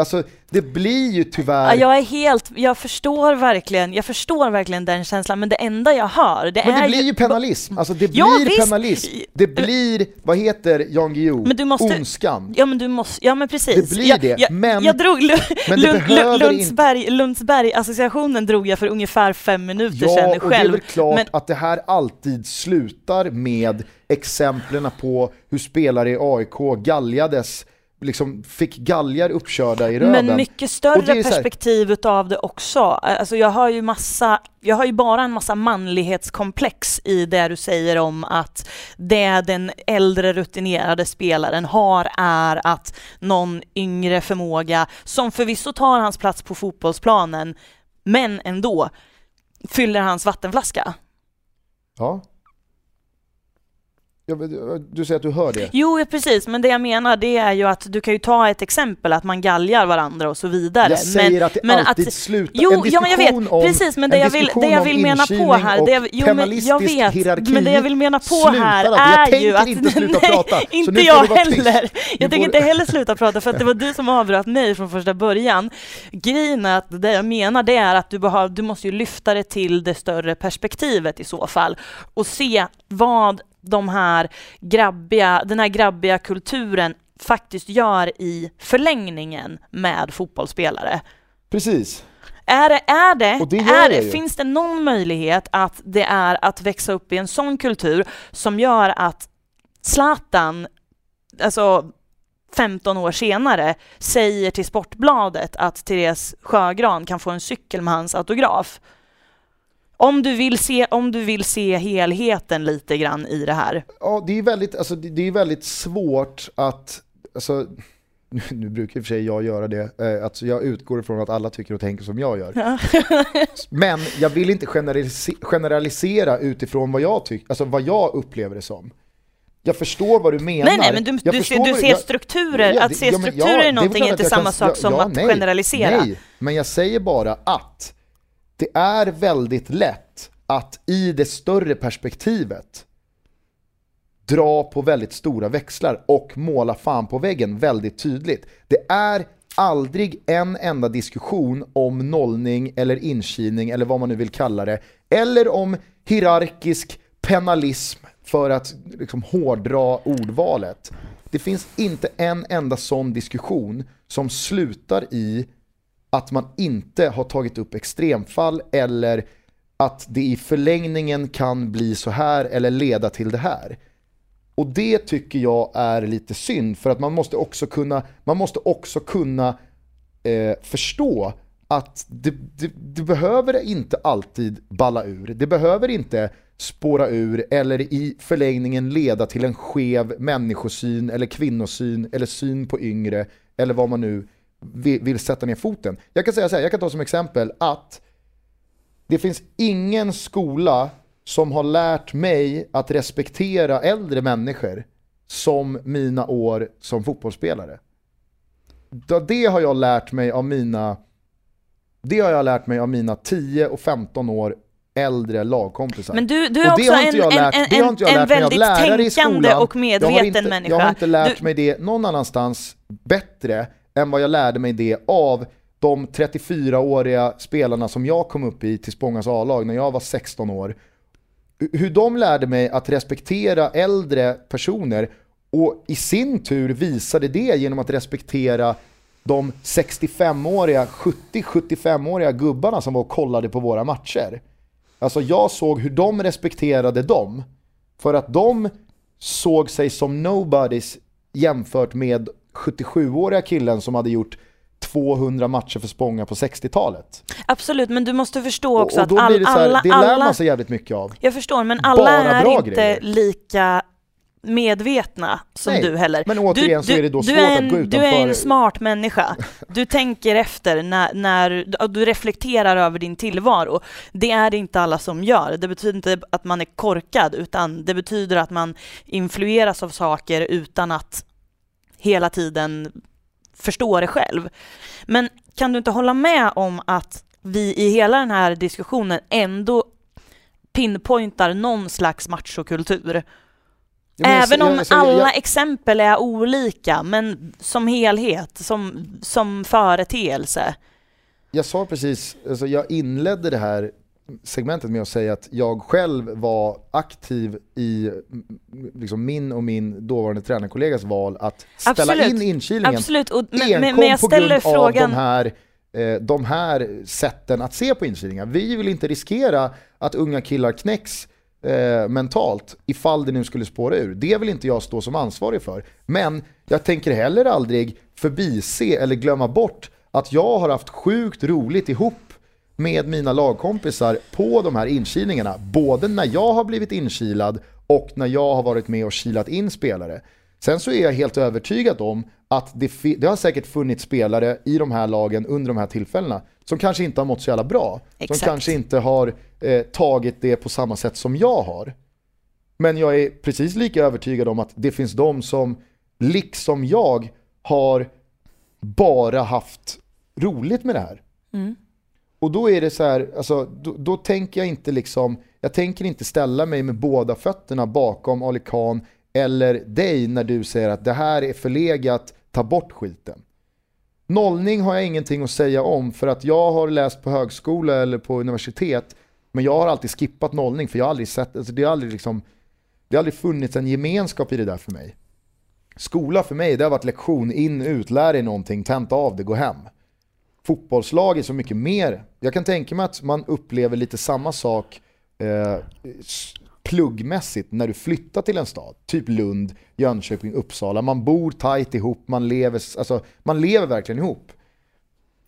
[SPEAKER 2] Alltså det blir ju
[SPEAKER 1] Ja,
[SPEAKER 2] tyvärr...
[SPEAKER 1] jag är helt, jag förstår verkligen, jag förstår verkligen den känslan, men det enda jag hör, det
[SPEAKER 2] Men
[SPEAKER 1] är
[SPEAKER 2] det blir
[SPEAKER 1] ju...
[SPEAKER 2] penalism, alltså det
[SPEAKER 1] Ja,
[SPEAKER 2] blir
[SPEAKER 1] visst.
[SPEAKER 2] penalism. Det blir, vad heter Jan Guillou?
[SPEAKER 1] Men du måste-
[SPEAKER 2] Ondskan.
[SPEAKER 1] Ja men du måste, ja men precis.
[SPEAKER 2] Det blir
[SPEAKER 1] jag,
[SPEAKER 2] det,
[SPEAKER 1] jag,
[SPEAKER 2] men-
[SPEAKER 1] jag drog, Lu-
[SPEAKER 2] men
[SPEAKER 1] Lund, Lund, Lundsberg, Lundsberg-associationen drog jag för ungefär fem minuter
[SPEAKER 2] Ja,
[SPEAKER 1] sedan
[SPEAKER 2] och det är
[SPEAKER 1] själv.
[SPEAKER 2] väl klart
[SPEAKER 1] men,
[SPEAKER 2] att det här alltid slutar med exemplen på hur spelare i AIK galjades, liksom fick galgar uppkörda i röven.
[SPEAKER 1] men mycket större
[SPEAKER 2] här-
[SPEAKER 1] perspektiv utav det också. Alltså jag har ju massa, jag har ju bara en massa manlighetskomplex i det du säger om att det den äldre rutinerade spelaren har är att någon yngre förmåga, som förvisso tar hans plats på fotbollsplanen, men ändå fyller hans vattenflaska.
[SPEAKER 2] Ja. Ja, Du säger att du hör det?
[SPEAKER 1] Jo, ja, precis, men det jag menar det är ju att du kan ju ta ett exempel att man galgar varandra och så vidare.
[SPEAKER 2] Jag säger
[SPEAKER 1] men,
[SPEAKER 2] att det
[SPEAKER 1] men
[SPEAKER 2] alltid
[SPEAKER 1] att,
[SPEAKER 2] slutar,
[SPEAKER 1] Jo,
[SPEAKER 2] en
[SPEAKER 1] ja, men jag vet,
[SPEAKER 2] diskussion om,
[SPEAKER 1] precis, men det jag vill, det
[SPEAKER 2] diskussion
[SPEAKER 1] jag vill mena på här, det, jo, men jag vet,
[SPEAKER 2] hierarki
[SPEAKER 1] men det jag vill mena på här.
[SPEAKER 2] Jag
[SPEAKER 1] är ju att...
[SPEAKER 2] tänker inte sluta
[SPEAKER 1] nej,
[SPEAKER 2] prata,
[SPEAKER 1] inte jag
[SPEAKER 2] tyst.
[SPEAKER 1] heller. Jag tänker inte heller sluta prata för att det var du som avbröt mig från första början. Grejen är att det jag menar det är att du, behöver, du måste ju lyfta det till det större perspektivet i så fall och se vad de här grabbiga, den här grabbiga kulturen faktiskt gör i förlängningen med fotbollsspelare.
[SPEAKER 2] Precis.
[SPEAKER 1] Är det, är det,
[SPEAKER 2] det
[SPEAKER 1] är
[SPEAKER 2] det
[SPEAKER 1] det
[SPEAKER 2] ju.
[SPEAKER 1] finns det någon möjlighet att det är att växa upp i en sån kultur som gör att Zlatan, alltså 15 år senare, säger till Sportbladet att Therese Sjögran kan få en cykel med hans autograf. Om du vill se, om du vill se helheten lite grann i det här.
[SPEAKER 2] Ja, det är väldigt, alltså, det, är väldigt svårt att, alltså, nu, nu brukar i och för sig jag göra det, eh, alltså, jag utgår ifrån att alla tycker och tänker som jag gör. Men jag vill inte generalise- generalisera utifrån vad jag, tycker, alltså, vad jag upplever det som. Jag förstår vad du menar.
[SPEAKER 1] Nej, nej, men du, du,
[SPEAKER 2] förstår
[SPEAKER 1] ser, du ser
[SPEAKER 2] jag-
[SPEAKER 1] strukturer.
[SPEAKER 2] Ja,
[SPEAKER 1] att se
[SPEAKER 2] ja,
[SPEAKER 1] strukturer
[SPEAKER 2] ja,
[SPEAKER 1] är
[SPEAKER 2] det
[SPEAKER 1] någonting
[SPEAKER 2] klart
[SPEAKER 1] inte samma sak
[SPEAKER 2] ja,
[SPEAKER 1] som
[SPEAKER 2] ja,
[SPEAKER 1] att
[SPEAKER 2] nej,
[SPEAKER 1] generalisera.
[SPEAKER 2] Nej, men jag säger bara att det är väldigt lätt att i det större perspektivet dra på väldigt stora växlar och måla fan på väggen väldigt tydligt. Det är aldrig en enda diskussion om nollning eller inkilning eller vad man nu vill kalla det. Eller om hierarkisk penalism för att liksom hårdra ordvalet. Det finns inte en enda sån diskussion som slutar i att man inte har tagit upp extremfall eller att det i förlängningen kan bli så här eller leda till det här. Och det tycker jag är lite synd för att man måste också kunna, man måste också kunna eh, förstå att det, det, det behöver inte alltid balla ur. Det behöver inte spåra ur eller i förlängningen leda till en skev människosyn eller kvinnosyn eller syn på yngre eller vad man nu vill, vill sätta ner foten. Jag kan säga så här, jag kan ta som exempel att det finns ingen skola som har lärt mig att respektera äldre människor som mina år som fotbollsspelare. Det har jag lärt mig av mina det har jag lärt mig av mina 10 och 15 år äldre lagkompisar.
[SPEAKER 1] Men du, du är också
[SPEAKER 2] har inte
[SPEAKER 1] en,
[SPEAKER 2] jag lärt-
[SPEAKER 1] en, en,
[SPEAKER 2] jag
[SPEAKER 1] en
[SPEAKER 2] av
[SPEAKER 1] väldigt tänkande
[SPEAKER 2] skolan.
[SPEAKER 1] och
[SPEAKER 2] jag
[SPEAKER 1] medveten
[SPEAKER 2] inte,
[SPEAKER 1] människa.
[SPEAKER 2] Jag har inte lärt
[SPEAKER 1] du,
[SPEAKER 2] mig det någon annanstans bättre än vad jag lärde mig det av de 34-åriga spelarna som jag kom upp i till Spångas A-lag när jag var 16 år. Hur de lärde mig att respektera äldre personer och i sin tur visade det genom att respektera de 65-åriga, 70-75-åriga gubbarna som var och kollade på våra matcher. Alltså jag såg hur de respekterade dem. För att de såg sig som nobodies jämfört med 77-åriga killen som hade gjort 200 matcher för Spånga på 60-talet.
[SPEAKER 1] absolut, men du måste förstå också
[SPEAKER 2] Och, och
[SPEAKER 1] att
[SPEAKER 2] då
[SPEAKER 1] all,
[SPEAKER 2] blir det så här,
[SPEAKER 1] alla,
[SPEAKER 2] det lär man sig jävligt mycket av.
[SPEAKER 1] Jag förstår, men alla
[SPEAKER 2] Bara
[SPEAKER 1] är inte
[SPEAKER 2] grejer.
[SPEAKER 1] lika medvetna som
[SPEAKER 2] Nej,
[SPEAKER 1] du heller.
[SPEAKER 2] men återigen
[SPEAKER 1] du,
[SPEAKER 2] så är det då svårt
[SPEAKER 1] är
[SPEAKER 2] att
[SPEAKER 1] en,
[SPEAKER 2] gå
[SPEAKER 1] Du är en
[SPEAKER 2] utanför-
[SPEAKER 1] smart människa. Du tänker efter när, när du reflekterar över din tillvaro. Det är det inte alla som gör. Det betyder inte att man är korkad, utan det betyder att man influeras av saker utan att hela tiden förstå det själv. Men kan du inte hålla med om att vi i hela den här diskussionen ändå pinpointar någon slags machokultur? Även om alla exempel är olika, men som helhet, som, som företeelse.
[SPEAKER 2] Jag sa precis, alltså jag inledde det här segmentet med att säga att jag själv var aktiv i liksom min och min dåvarande tränarkollegas val att ställa
[SPEAKER 1] Absolut.
[SPEAKER 2] in inkilningen
[SPEAKER 1] Absolut, och, men, men, men jag
[SPEAKER 2] på grund av
[SPEAKER 1] frågan...
[SPEAKER 2] de här, eh, de här sätten att se på inkilningar. Vi vill inte riskera att unga killar knäcks eh, mentalt ifall det nu skulle spåra ur. Det vill inte jag stå som ansvarig för. Men jag tänker heller aldrig förbise eller glömma bort att jag har haft sjukt roligt ihop med mina lagkompisar på de här inkilningarna. Både när jag har blivit inkilad och när jag har varit med och kilat in spelare. Sen så är jag helt övertygad om att det, det har säkert funnits spelare i de här lagen under de här tillfällena som kanske inte har mått så jävla bra.
[SPEAKER 1] Exakt.
[SPEAKER 2] Som kanske inte har eh, tagit det på samma sätt som jag har. Men jag är precis lika övertygad om att det finns de som, liksom jag, har bara haft roligt med det här.
[SPEAKER 1] Mm.
[SPEAKER 2] Och då är det så här, alltså, då, då tänker jag inte liksom, jag tänker inte ställa mig med båda fötterna bakom Ali Khan eller dig när du säger att det här är förlegat, ta bort skiten. Nollning har jag ingenting att säga om för att jag har läst på högskola eller på universitet men jag har alltid skippat nollning för jag har aldrig sett, alltså det har aldrig liksom, det har aldrig funnits en gemenskap i det där för mig. Skola för mig, det har varit lektion, in, ut, lär dig någonting, tenta av det, gå hem fotbollslag är så mycket mer. Jag kan tänka mig att man upplever lite samma sak eh, pluggmässigt när du flyttar till en stad. Typ Lund, Jönköping, Uppsala. Man bor tajt ihop, man lever, alltså, man lever verkligen ihop.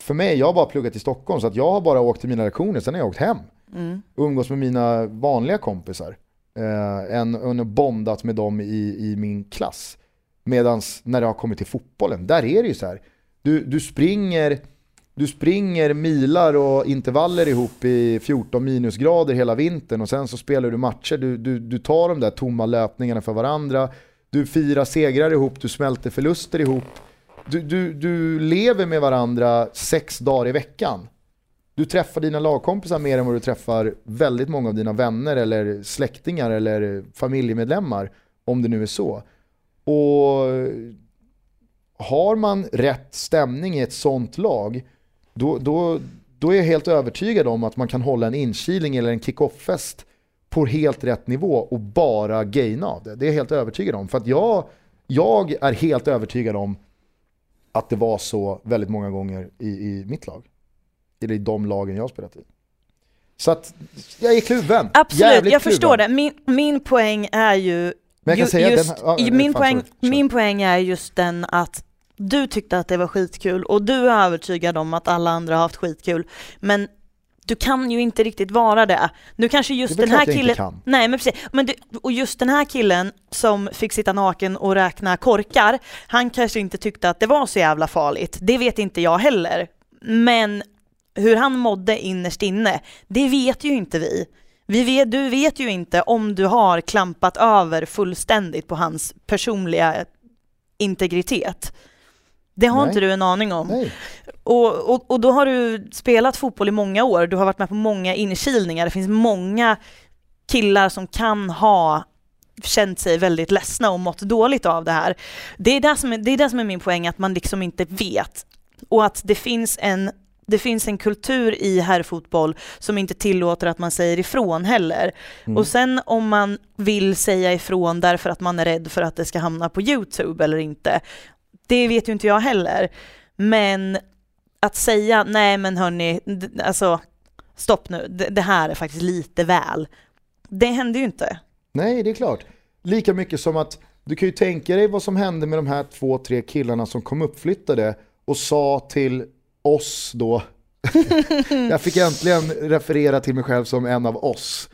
[SPEAKER 2] För mig, jag har bara pluggat i Stockholm så att jag har bara åkt till mina lektioner, sen har jag åkt hem.
[SPEAKER 1] Mm.
[SPEAKER 2] Och umgås med mina vanliga kompisar. Eh, än, än bondat med dem i, i min klass. Medan när det har kommit till fotbollen, där är det ju så här. Du, du springer du springer milar och intervaller ihop i 14 minusgrader hela vintern och sen så spelar du matcher, du, du, du tar de där tomma löpningarna för varandra, du firar segrar ihop, du smälter förluster ihop. Du, du, du lever med varandra sex dagar i veckan. Du träffar dina lagkompisar mer än vad du träffar väldigt många av dina vänner eller släktingar eller familjemedlemmar, om det nu är så. Och har man rätt stämning i ett sånt lag, då, då, då är jag helt övertygad om att man kan hålla en inkilning eller en kick-off-fest på helt rätt nivå och bara gaina av det. Det är jag helt övertygad om. För att jag, jag är helt övertygad om att det var så väldigt många gånger i, i mitt lag. Eller i de lagen jag har spelat i. Så att jag är kluven.
[SPEAKER 1] Absolut,
[SPEAKER 2] Jävligt
[SPEAKER 1] jag
[SPEAKER 2] kluven.
[SPEAKER 1] förstår det. Min, min poäng är ju...
[SPEAKER 2] Men jag kan
[SPEAKER 1] ju-
[SPEAKER 2] säga
[SPEAKER 1] just,
[SPEAKER 2] den, ja,
[SPEAKER 1] i- min,
[SPEAKER 2] fan,
[SPEAKER 1] poäng,
[SPEAKER 2] sorry. Kör.
[SPEAKER 1] min poäng är just den att du tyckte att det var skitkul och du är övertygad om att alla andra har haft skitkul. Men du kan ju inte riktigt vara det. Nu kanske just
[SPEAKER 2] Det
[SPEAKER 1] den här killen... Nej men precis. Men du, och just den här killen som fick sitta naken och räkna korkar, han kanske inte tyckte att det var så jävla farligt. Det vet inte jag heller. Men hur han mådde innerst inne, det vet ju inte vi. vi vet, du vet ju inte om du har klampat över fullständigt på hans personliga integritet. Det har
[SPEAKER 2] Nej.
[SPEAKER 1] inte du en aning om.
[SPEAKER 2] Nej.
[SPEAKER 1] Och, och, och då har du spelat fotboll i många år, du har varit med på många inkilningar, det finns många killar som kan ha känt sig väldigt ledsna och mått dåligt av det här. Det är det som är, det är, det som är min poäng, att man liksom inte vet. Och att det finns en det finns en kultur i herrfotboll som inte tillåter att man säger ifrån heller.
[SPEAKER 2] Mm.
[SPEAKER 1] Och sen om man vill säga ifrån därför att man är rädd för att det ska hamna på Youtube eller inte, det vet ju inte jag heller. Men att säga nej men hörni, alltså stopp nu, det, det här är faktiskt lite väl. Det händer ju inte.
[SPEAKER 2] Nej, det är klart. Lika mycket som att du kan ju tänka dig vad som hände med de här två, tre killarna som kom uppflyttade och sa till oss då, jag fick äntligen referera till mig själv som en av oss,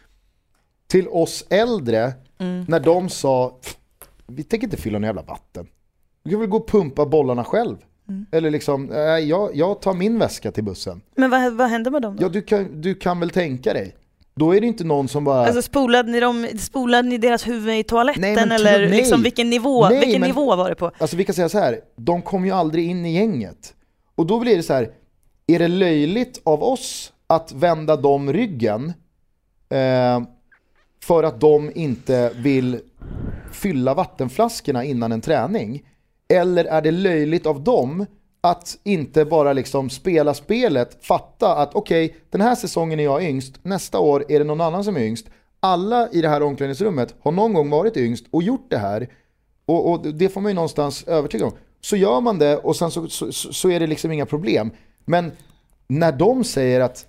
[SPEAKER 2] till oss äldre när de sa, vi tänker inte fylla någon jävla vatten. Du kan väl gå och pumpa bollarna själv. Eller liksom, nej, jag, jag tar min väska till bussen.
[SPEAKER 1] Men vad, vad händer med dem då?
[SPEAKER 2] Ja, du kan, du kan väl tänka dig. Då är det inte någon som bara...
[SPEAKER 1] Alltså spolade ni, dem, spolade ni deras huvud i toaletten
[SPEAKER 2] Nej, men
[SPEAKER 1] eller
[SPEAKER 2] nej.
[SPEAKER 1] liksom vilken, nivå,
[SPEAKER 2] Nej,
[SPEAKER 1] vilken
[SPEAKER 2] men-
[SPEAKER 1] nivå var det på?
[SPEAKER 2] Alltså vi kan säga så här, de kom ju aldrig in i gänget. Och då blir det så här, är det löjligt av oss att vända dem ryggen eh, för att de inte vill fylla vattenflaskorna innan en träning? Eller är det löjligt av dem att inte bara liksom spela spelet, fatta att okej, den här säsongen är jag yngst, nästa år är det någon annan som är yngst. Alla i det här omklädningsrummet har någon gång varit yngst och gjort det här. Och, och det får man ju någonstans övertyga om. Så gör man det och sen så, så, så är det liksom inga problem. Men när de säger att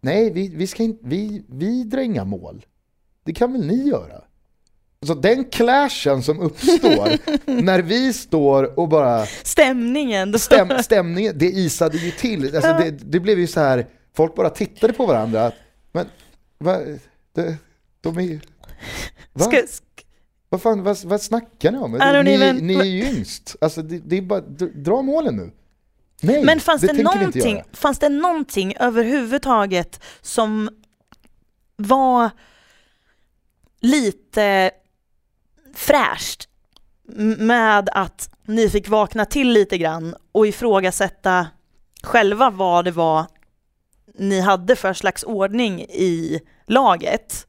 [SPEAKER 2] nej, vi, vi, ska in, vi, vi drar inga mål. Det kan väl ni göra? Så den clashen som uppstår när vi står och bara
[SPEAKER 1] Stämningen. då-
[SPEAKER 2] stäm, stämningen, det isade ju till. Alltså det, det blev ju så här, folk bara tittade på varandra. Men va, det, de är ju... Va?
[SPEAKER 1] Ska, sk-
[SPEAKER 2] Vad fan, vad, vad snackar ni om? Ni,
[SPEAKER 1] even-
[SPEAKER 2] ni är ju yngst. Alltså det, det är bara, dra målen nu. Nej,
[SPEAKER 1] men fanns det,
[SPEAKER 2] inte
[SPEAKER 1] någonting, fanns det någonting överhuvudtaget som var lite fräscht med att ni fick vakna till lite grann och ifrågasätta själva vad det var ni hade för slags ordning i laget?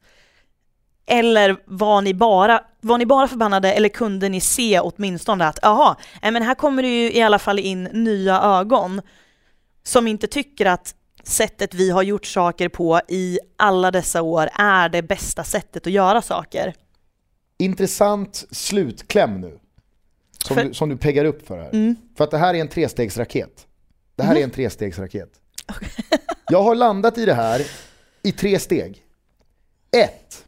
[SPEAKER 1] Eller var ni bara, var ni bara förbannade eller kunde ni se åtminstone att jaha, men här kommer det ju i alla fall in nya ögon som inte tycker att sättet vi har gjort saker på i alla dessa år är det bästa sättet att göra saker.
[SPEAKER 2] Intressant slutkläm nu. Som,
[SPEAKER 1] För- Mm.
[SPEAKER 2] du, som du peggar upp för här. För att det här är en trestegsraket. Det här är en trestegsraket. Jag har landat i det här i tre steg. Ett.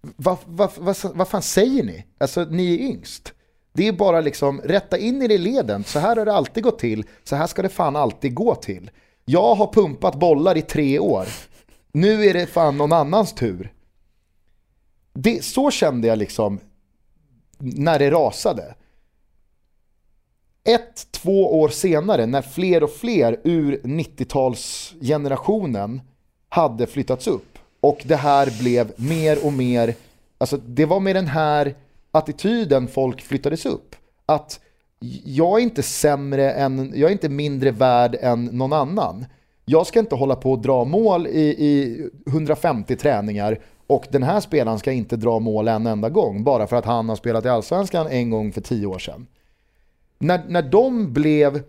[SPEAKER 2] Vad va, va, vad fan säger ni? Alltså ni är yngst. Det är bara liksom rätta in er i leden. Så här har det alltid gått till. Så här ska det fan alltid gå till. Jag har pumpat bollar i tre år. Nu är det fan någon annans tur. Det, så kände jag liksom när det rasade. Ett, två år senare när fler och fler ur 90-talsgenerationen hade flyttats upp och det här blev mer och mer, alltså det var med den här attityden folk flyttades upp. Att jag är inte sämre än, jag är inte mindre värd än någon annan. Jag ska inte hålla på och dra mål i, i 150 träningar och den här spelaren ska inte dra mål en enda gång bara för att han har spelat i Allsvenskan en gång för tio år sedan. När, när de blev,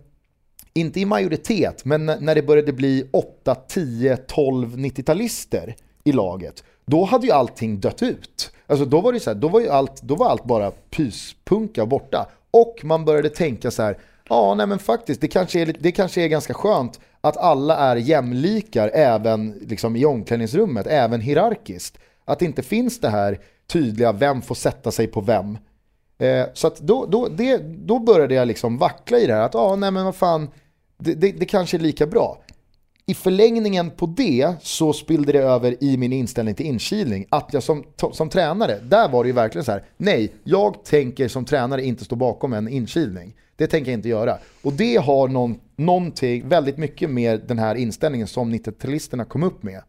[SPEAKER 2] inte i majoritet, men när, det började bli 8, 10, 12 90-talister i laget, då hade ju allting dött ut. Alltså då var det så här, då var ju allt, då var allt bara pyspunka borta. Och man började tänka så här, ja nej men faktiskt, det kanske är, det kanske är ganska skönt att alla är jämlikar även liksom i omklädningsrummet, även hierarkiskt. Att det inte finns det här tydliga, vem får sätta sig på vem. Eh, så att då, då, det, då började jag liksom vackla i det här att, ja ah, nej men vad fan, det, det, det kanske är lika bra. I förlängningen på det så spillde det över i min inställning till inkilning. Att jag som, som tränare, där var det ju verkligen så här, nej, jag tänker som tränare inte stå bakom en inkilning. Det tänker jag inte göra. Och det har någon, någonting väldigt mycket med den här inställningen som 90-talisterna kom upp med.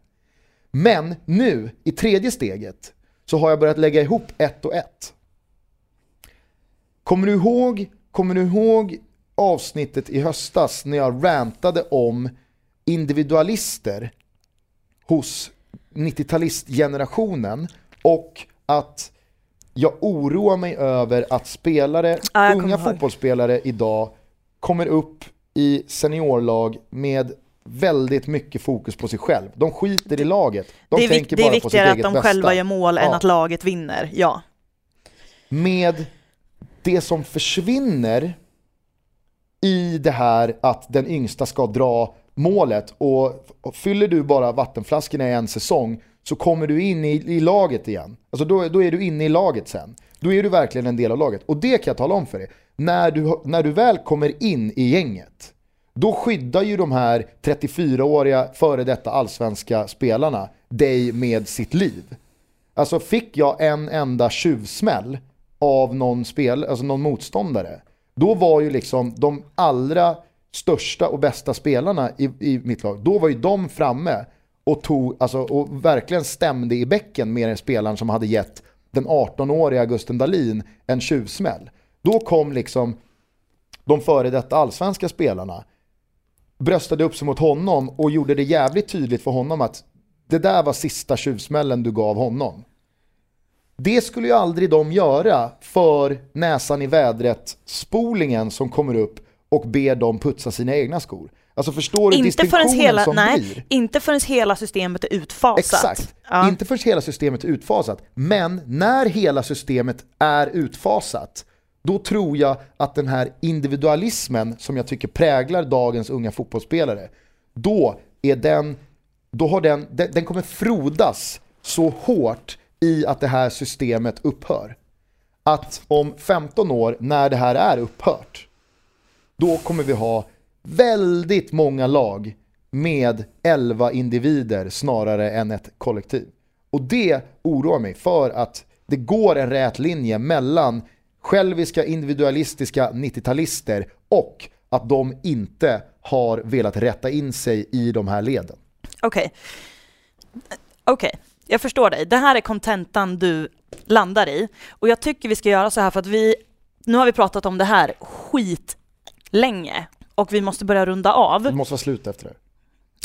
[SPEAKER 2] Men nu, i tredje steget, så har jag börjat lägga ihop ett och ett. Kommer du ihåg, kommer du ihåg avsnittet i höstas när jag rantade om individualister hos 90-talistgenerationen och att jag oroar mig över att spelare,
[SPEAKER 1] jag
[SPEAKER 2] unga fotbollsspelare idag kommer upp i seniorlag med väldigt mycket fokus på sig själv. De skiter i laget. De
[SPEAKER 1] det är,
[SPEAKER 2] tänker
[SPEAKER 1] det är
[SPEAKER 2] bara på sitt
[SPEAKER 1] viktigare att de
[SPEAKER 2] bästa.
[SPEAKER 1] själva gör mål än
[SPEAKER 2] Ja.
[SPEAKER 1] att laget vinner. Ja.
[SPEAKER 2] med det som försvinner i det här att den yngsta ska dra målet och och fyller du bara vattenflaskorna i en säsong så kommer du in i, i laget igen. Alltså då, då är du inne i laget sen. Då är du verkligen en del av laget. Och det kan jag tala om för dig. När du, när du väl kommer in i gänget, då skyddar ju de här 34-åriga före detta allsvenska spelarna dig med sitt liv. Alltså fick jag en enda tjuvsmäll av någon, spel, alltså någon motståndare, då var ju liksom de allra största och bästa spelarna i, i mitt lag, då var ju de framme och, tog, alltså, och verkligen stämde i bäcken med den spelaren som hade gett den 18-åriga Gusten Dahlin en tjuvsmäll. Då kom liksom de före detta allsvenska spelarna bröstade upp sig mot honom och gjorde det jävligt tydligt för honom att det där var sista tjuvsmällen du gav honom. Det skulle ju aldrig de göra för näsan i vädret spolingen som kommer upp och ber dem putsa sina egna skor. Alltså förstår du
[SPEAKER 1] Inte förrän, hela,
[SPEAKER 2] som
[SPEAKER 1] nej,
[SPEAKER 2] blir?
[SPEAKER 1] inte förrän hela systemet är utfasat.
[SPEAKER 2] Exakt.
[SPEAKER 1] Ja.
[SPEAKER 2] Inte förrän hela systemet är utfasat. Men när hela systemet är utfasat, då tror jag att den här individualismen som jag tycker präglar dagens unga fotbollsspelare, då är den, då har den, den, den kommer frodas så hårt i att det här systemet upphör. Att om 15 år, när det här är upphört, då kommer vi ha väldigt många lag med 11 individer snarare än ett kollektiv. Och det oroar mig för att det går en rät linje mellan själviska individualistiska 90-talister och att de inte har velat rätta in sig i de här leden.
[SPEAKER 1] Okej. Okej, jag förstår dig. Det här är kontentan du landar i. Och jag tycker vi ska göra så här för att vi, nu har vi pratat om det här skitlänge och vi måste börja runda
[SPEAKER 2] Det
[SPEAKER 1] av.
[SPEAKER 2] måste vara slut efter det.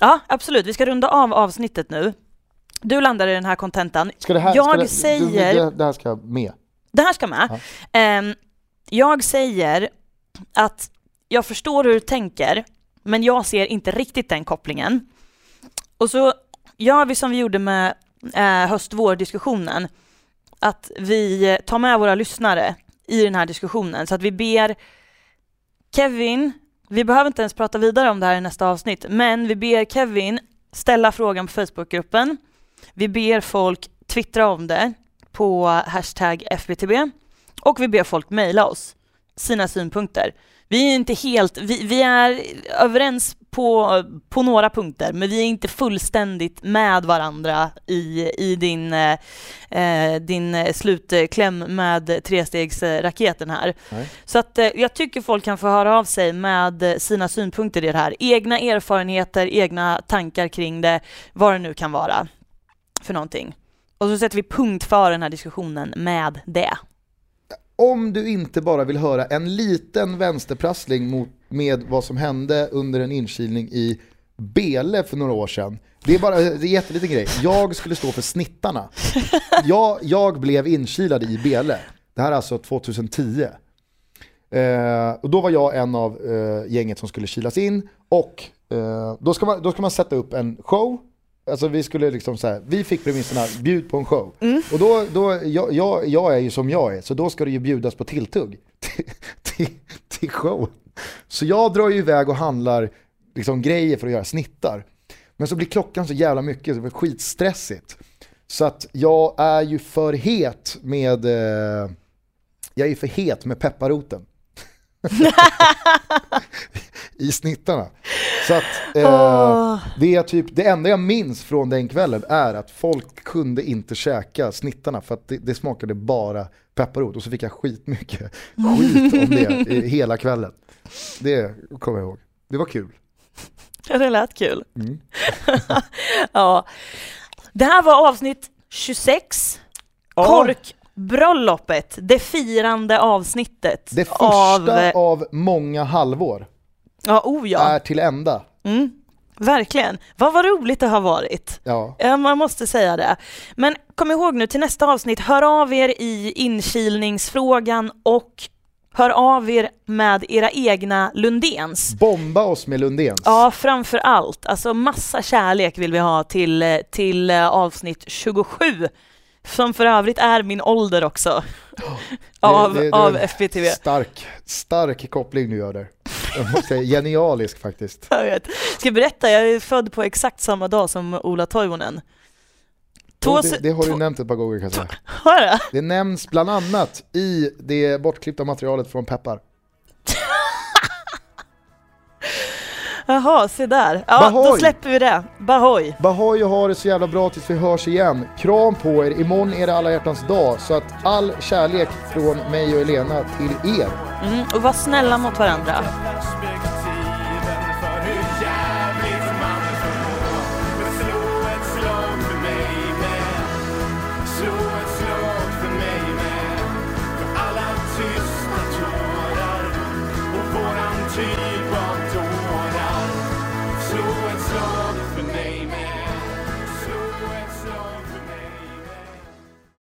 [SPEAKER 1] Ja, absolut. Vi ska runda av avsnittet nu. Du landar i den här kontentan.
[SPEAKER 2] Ska det här,
[SPEAKER 1] Jag
[SPEAKER 2] ska det,
[SPEAKER 1] säger-
[SPEAKER 2] Det, det här ska med.
[SPEAKER 1] Det här ska med. Ehm, jag säger att jag förstår hur du tänker, men jag ser inte riktigt den kopplingen. Och så gör vi som vi gjorde med eh, höst-vår-diskussionen, att vi tar med våra lyssnare i den här diskussionen, så att vi ber Kevin, vi behöver inte ens prata vidare om det här i nästa avsnitt, men vi ber Kevin ställa frågan på Facebookgruppen. Vi ber folk twittra om det på hashtag FBTB och vi ber folk mejla oss sina synpunkter. Vi är inte helt, vi, vi är överens på, på några punkter, men vi är inte fullständigt med varandra i, i din, eh, eh, din slutkläm med trestegsraketen här.
[SPEAKER 2] Nej.
[SPEAKER 1] Så att eh, jag tycker folk kan få höra av sig med sina synpunkter i det här. Egna erfarenheter, egna tankar kring det, vad det nu kan vara för någonting. Och så sätter vi punkt för den här diskussionen med det.
[SPEAKER 2] Om du inte bara vill höra en liten vänsterprassling mot, med vad som hände under en inkilning i Bele för några år sedan. Det är bara det är en jätteliten grej. Jag skulle stå för snittarna. Jag, jag blev inkilad i Bele. Det här är alltså 2010. Eh, och då var jag en av eh, gänget som skulle kilas in och eh, då, ska man, då ska man sätta upp en show. Alltså vi skulle liksom så här, vi fick premisserna, bjud på en show. Och då, då jag, jag, jag är ju som jag är, så då ska det ju bjudas på tilltugg till, till, till show. Så jag drar ju iväg och handlar liksom grejer för att göra snittar. Men så blir klockan så jävla mycket, så det blir skitstressigt. Så att jag är ju för het med, eh, jag är för het med pepparroten. I snittarna. Så att eh,
[SPEAKER 1] Åh.
[SPEAKER 2] det, är typ, det enda jag minns från den kvällen är att folk kunde inte käka snittarna för att det, det smakade bara pepparrot. Och så fick jag skitmycket skit om det i hela kvällen. Det kommer jag ihåg. Det var kul.
[SPEAKER 1] Det lät kul.
[SPEAKER 2] Mm.
[SPEAKER 1] ja. Det här var avsnitt 26.
[SPEAKER 2] Ja.
[SPEAKER 1] Korkbröllopet, det firande avsnittet.
[SPEAKER 2] Det första
[SPEAKER 1] av,
[SPEAKER 2] av, många halvår
[SPEAKER 1] Ja, oh ja.
[SPEAKER 2] är till ända.
[SPEAKER 1] Mm, verkligen. Vad var roligt det har varit.
[SPEAKER 2] Ja.
[SPEAKER 1] Man måste säga det. Men kom ihåg nu till nästa avsnitt, hör av er i inkilningsfrågan och hör av er med era egna Lundens.
[SPEAKER 2] Bomba oss med Lundens.
[SPEAKER 1] Ja, framför allt. Alltså massa kärlek vill vi ha till, till eh, avsnitt 27. Som för övrigt är min ålder också. av,
[SPEAKER 2] Det- det- det är
[SPEAKER 1] av
[SPEAKER 2] en
[SPEAKER 1] FBTV.
[SPEAKER 2] Stark, stark koppling du gör där. Säga genialisk faktiskt.
[SPEAKER 1] Jag vet. Ska jag berätta, jag är född på exakt samma dag som Ola Toivonen. Två
[SPEAKER 2] det, det har du nämnt ett par gånger kan jag säga.
[SPEAKER 1] Har jag?
[SPEAKER 2] Det nämns bland annat i det bortklippta materialet från Peppar.
[SPEAKER 1] Jaha, se där. Ja, då
[SPEAKER 2] Bahoy.
[SPEAKER 1] släpper vi det. Bahoy.
[SPEAKER 2] Bahoy och ha det så jävla bra tills vi hörs igen. Kram på er, imorgon är det alla hjärtans dag. Så att all kärlek från mig och Elena till er.
[SPEAKER 1] Mm, och var snälla mot varandra.